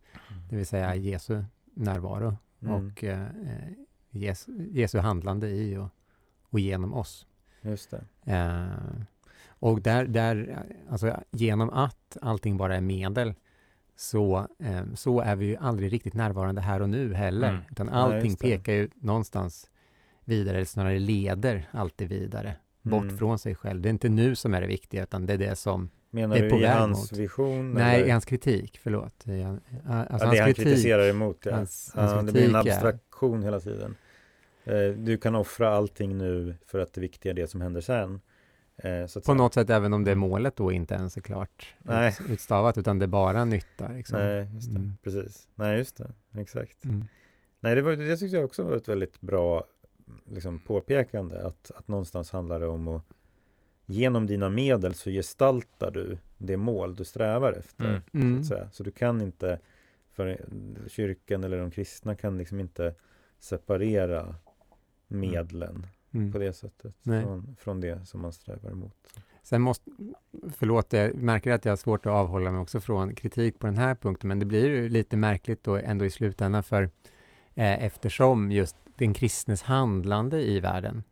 det vill säga Jesu närvaro Mm. och eh, eh, Jesu, Jesu handlande i och, och genom oss. Just det. Eh, och där, där, alltså genom att allting bara är medel, så, eh, så är vi ju aldrig riktigt närvarande här och nu heller. Mm. Utan allting det. pekar ju någonstans vidare, eller snarare leder alltid vidare, bort Mm. från sig själv. Det är inte nu som är det viktiga, utan det är det som, Menar är du på i väg hans mot. vision? nej, eller? i hans kritik, förlåt. I, han- alltså ja, hans det han kritik, kritiserar emot, ja. hans- ja hans det blir en kritik är- abstraktion hela tiden. Eh, du kan offra allting nu för att det viktiga är det som händer sen. Eh, så att på säga. något sätt, även om det målet då inte ens är klart Nej. ut, utstavat, utan det är bara nytta. Liksom. Nej, just det. Mm. Precis. Nej, just det. Exakt. Mm. Nej, det, var, det tyckte jag också var ett väldigt bra liksom, påpekande. Att, att någonstans handlar det om att genom dina medel så gestaltar du det mål du strävar efter. Mm. Så, Mm. att säga. så du kan inte, för kyrkan eller de kristna kan liksom inte separera medlen Mm. på det sättet Nej. från, från det som man strävar emot. Sen måste, förlåt, jag märker att jag har svårt att avhålla mig också från kritik på den här punkten, men det blir ju lite märkligt då ändå i slutändan, för eh, eftersom just den kristnes handlande i världen,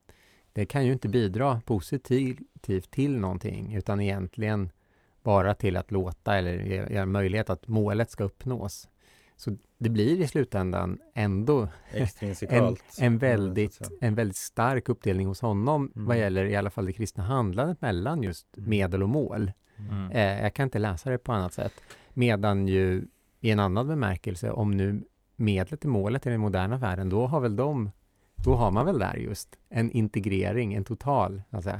det kan ju inte bidra positivt till någonting, utan egentligen bara till att låta eller ge, ge möjlighet att målet ska uppnås. Så det blir i slutändan ändå en så väldigt, säga. en väldigt stark uppdelning hos honom Mm. vad gäller i alla fall det kristna handlandet mellan just Mm. medel och mål. Mm. Eh, jag kan inte läsa det på annat sätt. Medan ju i en annan bemärkelse, om nu medlet är målet i den moderna världen, då har väl de, då har man väl där just en integrering, en total alltså,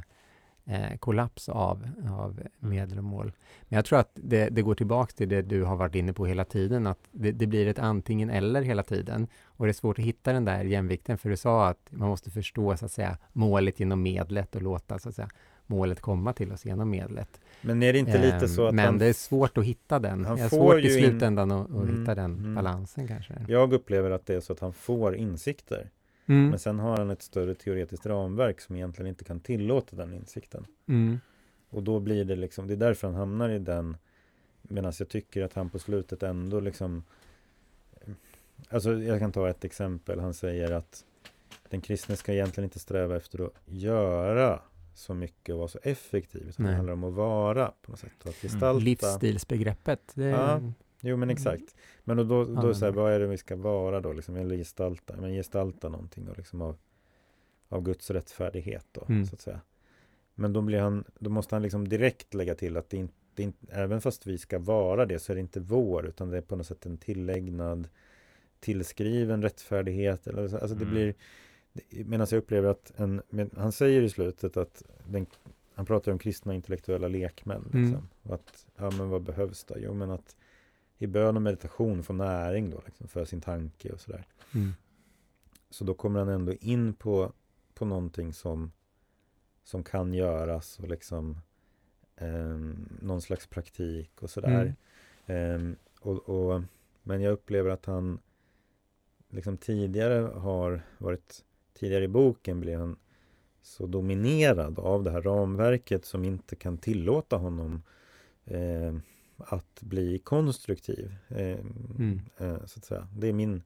eh, kollaps av, av medel och mål. Men jag tror att det, det går tillbaks till det du har varit inne på hela tiden, att det, det blir ett antingen eller hela tiden. Och det är svårt att hitta den där jämvikten, för du sa att man måste förstå så att säga målet genom medlet och låta så att säga målet komma till oss genom medlet. Men är det inte lite Ehm, så att Men han, det är svårt att hitta den. han Det är svårt i in- slutändan att, att Mm, hitta den mm. balansen kanske. jag upplever att det är så att han får insikter. Mm. Men sen har han ett större teoretiskt ramverk som egentligen inte kan tillåta den insikten. Mm. Och då blir det liksom, det är därför han hamnar i den Medan jag tycker att han på slutet ändå liksom Alltså jag kan ta ett exempel. Han säger att den kristne ska egentligen inte sträva efter att göra så mycket och vara så effektiv. Utan det Nej. handlar om att vara på något sätt. Att Mm. gestalta. Livsstilsbegreppet. Det, Ja. Jo men exakt. Men då, då, då Ja, så här, vad är det vi ska vara då? Liksom, eller gestalta, men gestalta någonting då, liksom av, av Guds rättfärdighet då, Mm. så att säga. Men då blir han, då måste han liksom direkt lägga till att det inte, det inte, även fast vi ska vara det så är det inte vår, utan det är på något sätt en tillägnad, tillskriven rättfärdighet. Eller så, alltså det Mm. blir, medan jag upplever att en, men han säger i slutet att den, han pratar om kristna intellektuella lekmän. Mm. Liksom, och att, ja men vad behövs då? Jo men att i bön och meditation få näring då liksom, för sin tanke och sådär. Mm. Så då kommer han ändå in på, på någonting som, som kan göras och liksom eh, någon slags praktik och sådär. Eh, och, och, men jag upplever att han liksom tidigare har varit, tidigare i boken blev han så dominerad av det här ramverket som inte kan tillåta honom eh, att bli konstruktiv. Eh, Mm. eh, så att säga. Det är min,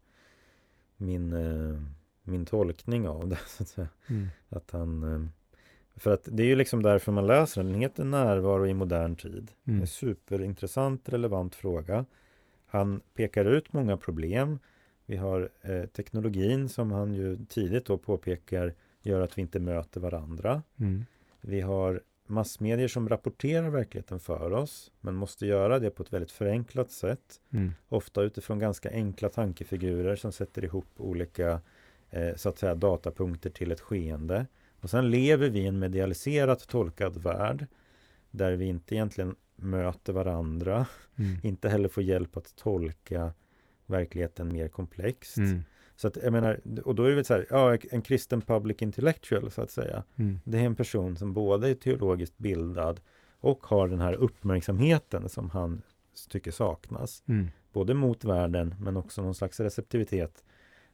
min, eh, min tolkning av det. Så att, säga. Mm. att han eh, För att det är ju liksom därför man läser den. Den heter Närvaro i modern tid. Mm. En superintressant, relevant fråga. Han pekar ut många problem. Vi har eh, teknologin som han ju tidigt då påpekar gör att vi inte möter varandra. Mm. Vi har massmedier som rapporterar verkligheten för oss men måste göra det på ett väldigt förenklat sätt. Mm. Ofta utifrån ganska enkla tankefigurer som sätter ihop olika eh, så att säga datapunkter till ett skeende. Och sen lever vi i en medialiserat tolkad värld där vi inte egentligen möter varandra, Mm. inte heller får hjälp att tolka verkligheten mer komplext. Mm. Så att jag menar, och då är det väl så här, ja, en kristen public intellectual så att säga. Mm. Det är en person som både är teologiskt bildad och har den här uppmärksamheten som han tycker saknas. Mm. Både mot världen men också någon slags receptivitet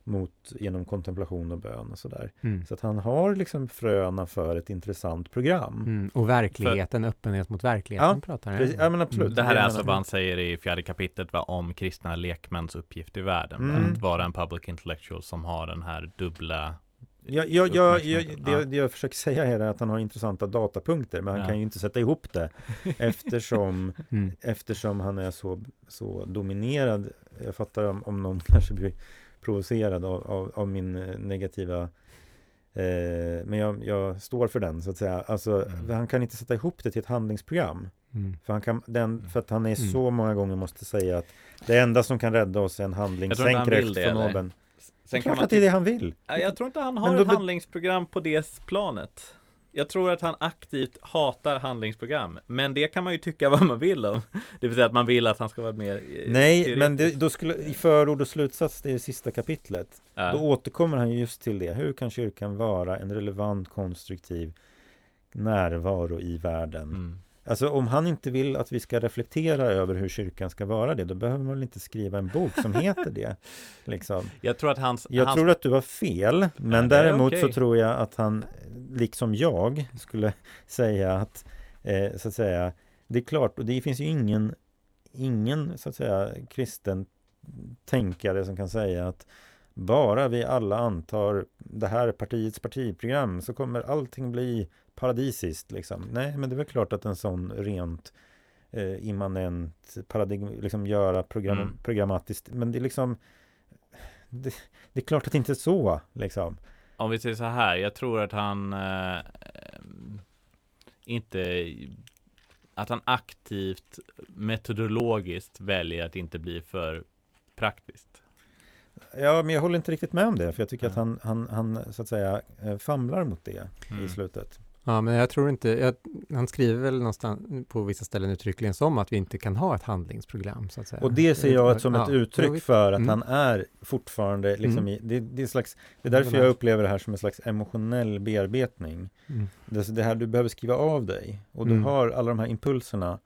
mot, genom kontemplation och bön och sådär. Mm. Så att han har liksom fröna för ett intressant program. Mm. Och verkligheten, öppenhet mot verkligheten Ja, pratar han Precis, ja men absolut. Mm. Det här är alltså vad han säger i fjärde kapitlet va, om kristna lekmäns uppgift i världen. Mm. Att vara en public intellectual som har den här dubbla jag, jag, jag, uppmärksamheten. det, Ja. det jag försöker säga är att han har intressanta datapunkter men han Ja. kan ju inte sätta ihop det eftersom, Mm. eftersom han är så, så dominerad. Jag fattar om, om någon kanske blir provocerad av, av, av min eh, negativa eh, men jag, jag står för den så att säga. Alltså, Mm. Han kan inte sätta ihop det till ett handlingsprogram. Mm. För, han kan, den, för att han är Mm. så många gånger måste säga att det enda som kan rädda oss är en handling. Jag tror inte Sänk han vill rätt det, från eller? oben. Det är Sen klart man att det är det han vill. Ja, Jag tror inte han har ett handlingsprogram på det planet. Jag tror att han aktivt hatar handlingsprogram. Men det kan man ju tycka vad man vill om. Det vill säga att man vill att han ska vara mer eh, Nej, men det, teoretisk. då skulle, i förord och slutsats, det är det sista kapitlet. Ja. Då återkommer han ju just till det. Hur kan kyrkan vara en relevant, konstruktiv närvaro i världen? Mm. Alltså om han inte vill att vi ska reflektera över hur kyrkan ska vara det, då behöver man väl inte skriva en bok som heter det. Liksom. Jag tror att hans, Jag hans tror att du har fel, men är däremot okej. så tror jag att han, liksom jag, skulle säga att, eh, så att säga, det är klart, och det finns ju ingen, ingen, så att säga, kristen tänkare som kan säga att bara vi alla antar det här partiets partiprogram så kommer allting bli paradisiskt liksom. Nej, men det är väl klart att en sån rent eh, immanent paradigm, liksom göra program, Mm. programmatiskt, men det är liksom det, det är klart att det inte är så liksom. Om vi säger så här, jag tror att han eh, ehm, inte att han aktivt metodologiskt väljer att inte bli för praktiskt. Ja, men jag håller inte riktigt med om det, för jag tycker Ja. att han, han, han så att säga eh, famlar mot det Mm. i slutet. Ja, men jag tror inte, jag, han skriver väl någonstans på vissa ställen uttryckligen som att vi inte kan ha ett handlingsprogram så att säga. Och det ser jag som ett Ja, uttryck för att Mm. han är fortfarande liksom Mm. i, det, det är slags, det är därför jag upplever det här som en slags emotionell bearbetning. Mm. Det, det här du behöver skriva av dig och du Mm. har alla de här impulserna.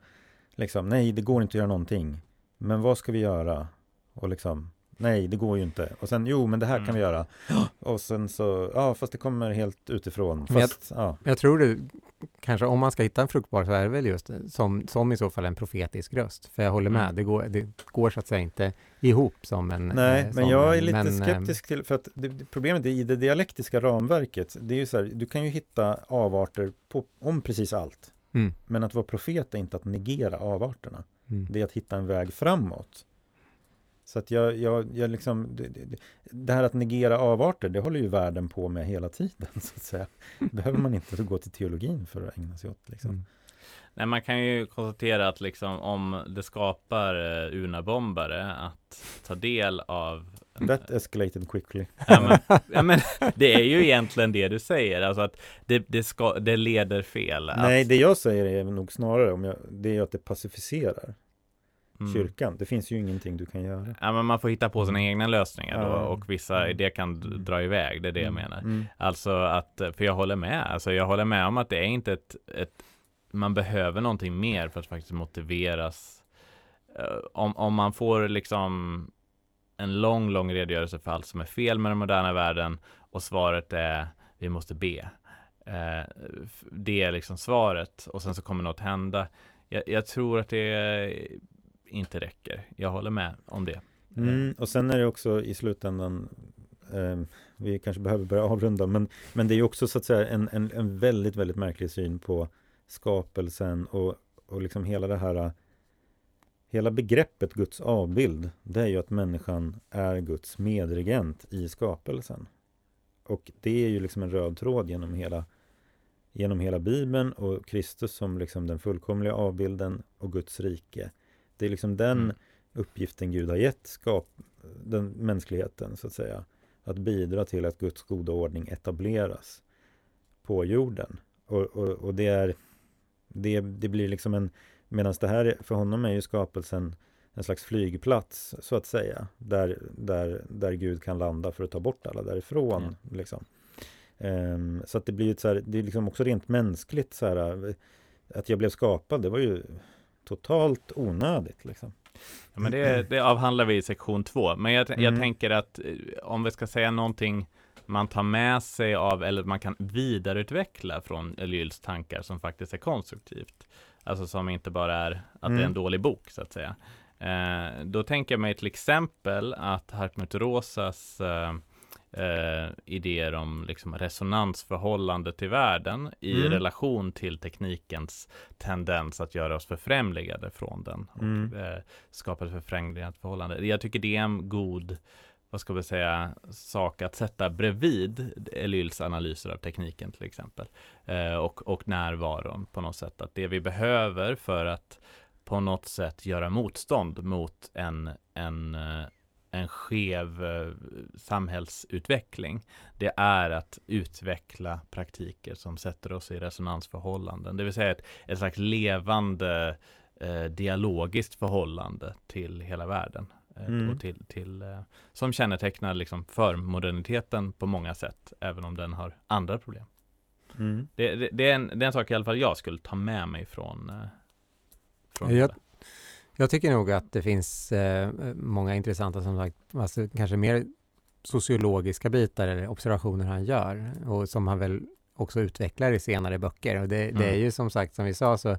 Liksom, nej, det går inte att göra någonting. Men vad ska vi göra? Och liksom, nej, det går ju inte. Och sen, jo, men det här Mm. kan vi göra. Och sen så, ja, fast det kommer helt utifrån. Men jag- Fast, ja. Jag tror det, kanske om man ska hitta en fruktbar så är det väl just som, som i så fall en profetisk röst. För jag håller med, Mm. det, går, det går så att säga inte ihop som en... Nej, eh, men jag är lite men, eh, skeptisk till, för att det, det, problemet är i det dialektiska ramverket, det är ju så här, du kan ju hitta avarter på, om precis allt. Mm. Men att vara profet är inte att negera avarterna. Mm. Det är att hitta en väg framåt. Så att jag, jag, jag liksom, det, det, det här att negera avarter, det håller ju världen på med hela tiden, så att säga. behöver man inte gå till teologin för att ägna sig åt. Liksom. Mm. Nej, man kan ju konstatera att liksom om det skapar eh, UNA-bombare att ta del av That escalated quickly. Ja men, ja men det är ju egentligen det du säger, alltså att det, det, ska, det leder fel. Nej, att, det jag säger är nog snarare, om jag, det är att det pacificerar. Mm. kyrkan. Det finns ju ingenting du kan göra. Ja, men man får hitta på sina Mm. egna lösningar då och vissa Mm. idéer kan d- dra iväg, det är det jag Mm. menar. Mm. Alltså att, för jag håller med, alltså jag håller med om att det är inte ett, ett man behöver någonting mer för att faktiskt motiveras. Eh, Om, om man får liksom en lång, lång redogörelse för allt som är fel med den moderna världen och svaret är vi måste be. Eh, Det är liksom svaret och sen så kommer något hända. Jag, jag tror att det inte räcker. Jag håller med om det. Mm, och sen är det också i slutändan eh, Vi kanske behöver börja avrunda men, men det är också så att säga en, en, en väldigt, väldigt märklig syn på skapelsen och, och liksom hela det här Hela begreppet Guds avbild Det är ju att människan är Guds medregent i skapelsen Och det är ju liksom en röd tråd genom hela Genom hela Bibeln och Kristus som liksom den fullkomliga avbilden och Guds rike Det är liksom den Mm. uppgiften Gud har gett skap, den mänskligheten så att säga. Att bidra till att Guds goda ordning etableras på jorden. Och, och, och det är det, det blir liksom en Medan det här för honom är ju skapelsen en slags flygplats så att säga. Där, där, där Gud kan landa för att ta bort alla därifrån. Liksom. Ehm, så att det blir ett så här, det är liksom också rent mänskligt så här, Att jag blev skapad, det var ju totalt onödigt liksom. Ja, men det, det avhandlar vi i sektion två. Men jag, jag Mm. tänker att eh, om vi ska säga någonting man tar med sig av eller man kan vidareutveckla från Elyls tankar som faktiskt är konstruktivt. Alltså som inte bara är att det är en Mm. dålig bok så att säga. Eh, då tänker jag mig till exempel att Hartmut Rosas eh, eh, idéer om liksom resonansförhållande till världen i Mm. relation till teknikens tendens att göra oss förfrämligade från den och Mm. eh, skapa ett förfrämligat förhållande. Jag tycker det är en god vad ska vi säga, sak att sätta bredvid Elyls analyser av tekniken till exempel. Eh, och, och närvaron på något sätt. Att det vi behöver för att på något sätt göra motstånd mot en, en, eh, en skev eh, samhällsutveckling. Det är att utveckla praktiker som sätter oss i resonansförhållanden. Det vill säga ett, ett slags levande eh, dialogiskt förhållande till hela världen. Eh, Mm. och till, till, eh, som kännetecknar liksom för moderniteten på många sätt, även om den har andra problem. Mm. Det, det, det, är en, det är en sak i alla fall jag skulle ta med mig från, från Jag. Jag tycker nog att det finns eh, många intressanta, som sagt, alltså kanske mer sociologiska bitar eller observationer han gör och som han väl också utvecklar i senare böcker. Och det, det är Mm. ju som sagt, som vi sa, så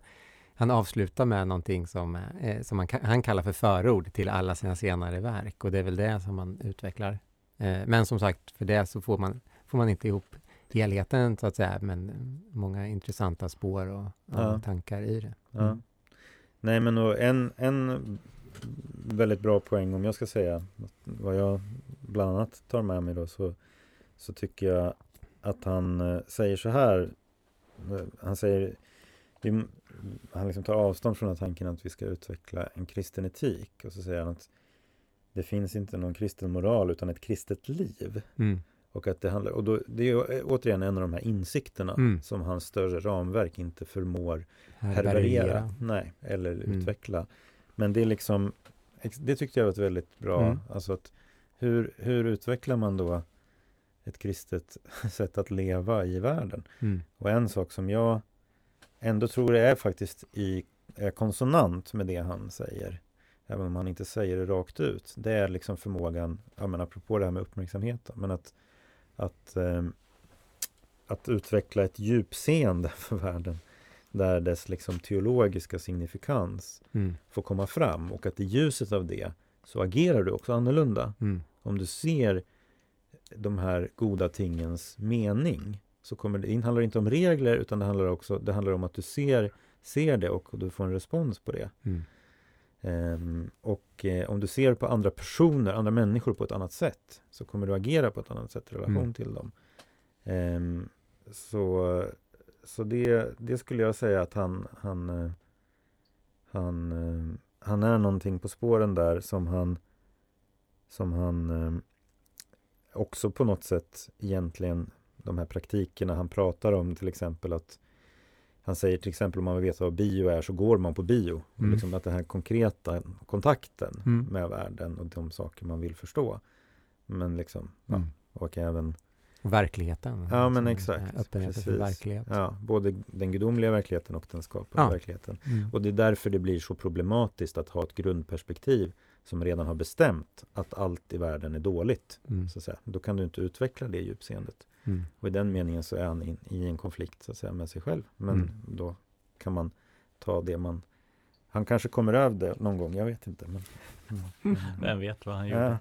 han avslutar med någonting som, eh, som han, han kallar för förord till alla sina senare verk och det är väl det som man utvecklar. Eh, men som sagt, för det så får man, får man inte ihop helheten så att säga, men många intressanta spår och, och Ja. tankar i det. Ja. Nej men och en, en väldigt bra poäng om jag ska säga vad jag bland annat tar med mig då så, så tycker jag att han eh, säger så här Han säger Han liksom tar avstånd från den tanken att vi ska utveckla en kristen etik och så säger han att det finns inte någon kristen moral utan ett kristet liv. Mm. Och att det handlar, och då, det är ju återigen en av de här insikterna Mm. som hans större ramverk inte förmår härbärgera, nej, eller Mm. utveckla. Men det är liksom, det tyckte jag var ett väldigt bra, Mm. alltså att hur, hur utvecklar man då ett kristet sätt att leva i världen? Mm. Och en sak som jag ändå tror är faktiskt i är konsonant med det han säger, även om han inte säger det rakt ut, det är liksom förmågan, ja men apropå det här med uppmärksamhet, men att, att, ehm, att utveckla ett djupseende för världen, där dess liksom teologiska signifikans Mm. får komma fram och att i ljuset av det så agerar du också annorlunda. Mm. Om du ser de här goda tingens mening så kommer det, det handlar inte om regler utan det handlar också det handlar om att du ser, ser det och du får en respons på det. Mm. Ehm, och eh, om du ser på andra personer, andra människor på ett annat sätt så kommer du agera på ett annat sätt i relation Mm. till dem. Ehm, så så det, det skulle jag säga att han, han, eh, han, eh, han är någonting på spåren där som han som han också på något sätt egentligen de här praktikerna han pratar om till exempel att han säger till exempel om man vill veta vad bio är så går man på bio. Mm. Liksom att den här konkreta kontakten Mm. med världen och de saker man vill förstå. Men liksom, ja, Mm. och även Och verkligheten. Ja, men Liksom, exakt. eh, Öppenheten för Precis. verklighet. ja, både den gudomliga verkligheten och den skapade Ja. verkligheten. Mm. Och det är därför det blir så problematiskt att ha ett grundperspektiv som redan har bestämt att allt i världen är dåligt. Mm. Så att säga. Då kan du inte utveckla det djupseendet. Mm. Och i den meningen så är han in, i en konflikt så att säga, med sig själv. Men Mm. då kan man ta det man... Han kanske kommer över det någon gång, jag vet inte. Men, men, Vem vet vad han gjorde? ja,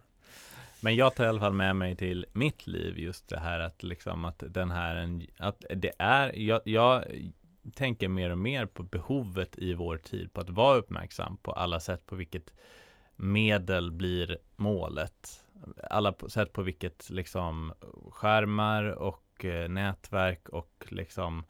Men jag tar i alla fall med mig till mitt liv just det här att liksom att den här, en- att det är, jag, jag tänker mer och mer på behovet i vår tid på att vara uppmärksam på alla sätt på vilket medel blir målet. Alla sätt på vilket liksom skärmar och eh, nätverk och liksom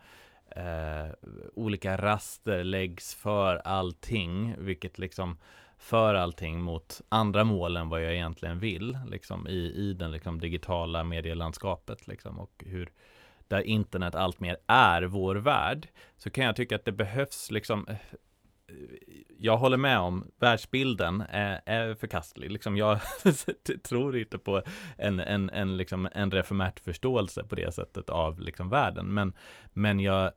eh, olika raster läggs för allting, vilket liksom för allting mot andra mål än vad jag egentligen vill, liksom i, i den liksom digitala medielandskapet, liksom, och hur där internet allt mer är vår värld, så kan jag tycka att det behövs liksom jag håller med om världsbilden är, är förkastlig. Liksom jag tror inte på en, en, en, liksom en reformärt förståelse på det sättet av liksom världen. Men, men jag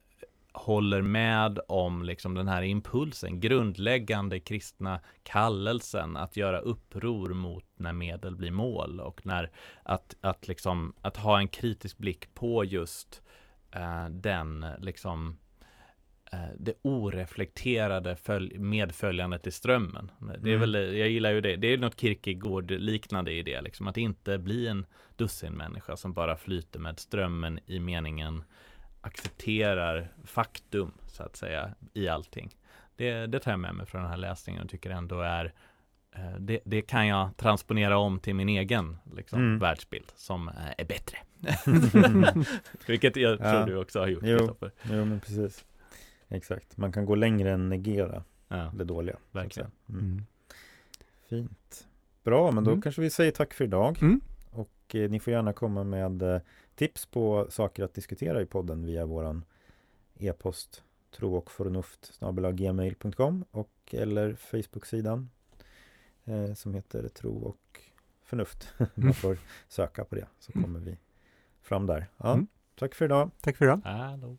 håller med om liksom den här impulsen, grundläggande kristna kallelsen att göra uppror mot när medel blir mål och när att, att, liksom, att ha en kritisk blick på just eh, den liksom eh, det oreflekterade följ- medföljandet i strömmen. Det är Mm. väl, jag gillar ju det. Det är något Kierkegaard-liknande i det, liksom att inte bli en dussinmänniska som bara flyter med strömmen i meningen accepterar faktum, så att säga, i allting. Det, det tar jag med mig från den här läsningen och tycker ändå är eh, det, det kan jag transponera om till min egen liksom, Mm. världsbild som eh, är bättre. Vilket jag Ja. tror du också har gjort. Jo. Jo, men precis. Exakt, man kan gå längre än negera Ja, det dåliga. verkligen. Mm. Mm. Fint. Bra, men då Mm. kanske vi säger tack för idag. Mm. Och eh, ni får gärna komma med eh, tips på saker att diskutera i podden via våran e-post tro och förnuft gmail.com och eller Facebook-sidan eh, som heter tro och förnuft. Man får söka på det så Mm. kommer vi fram där. Ja, Mm. Tack för idag. Tack för idag. Hallå.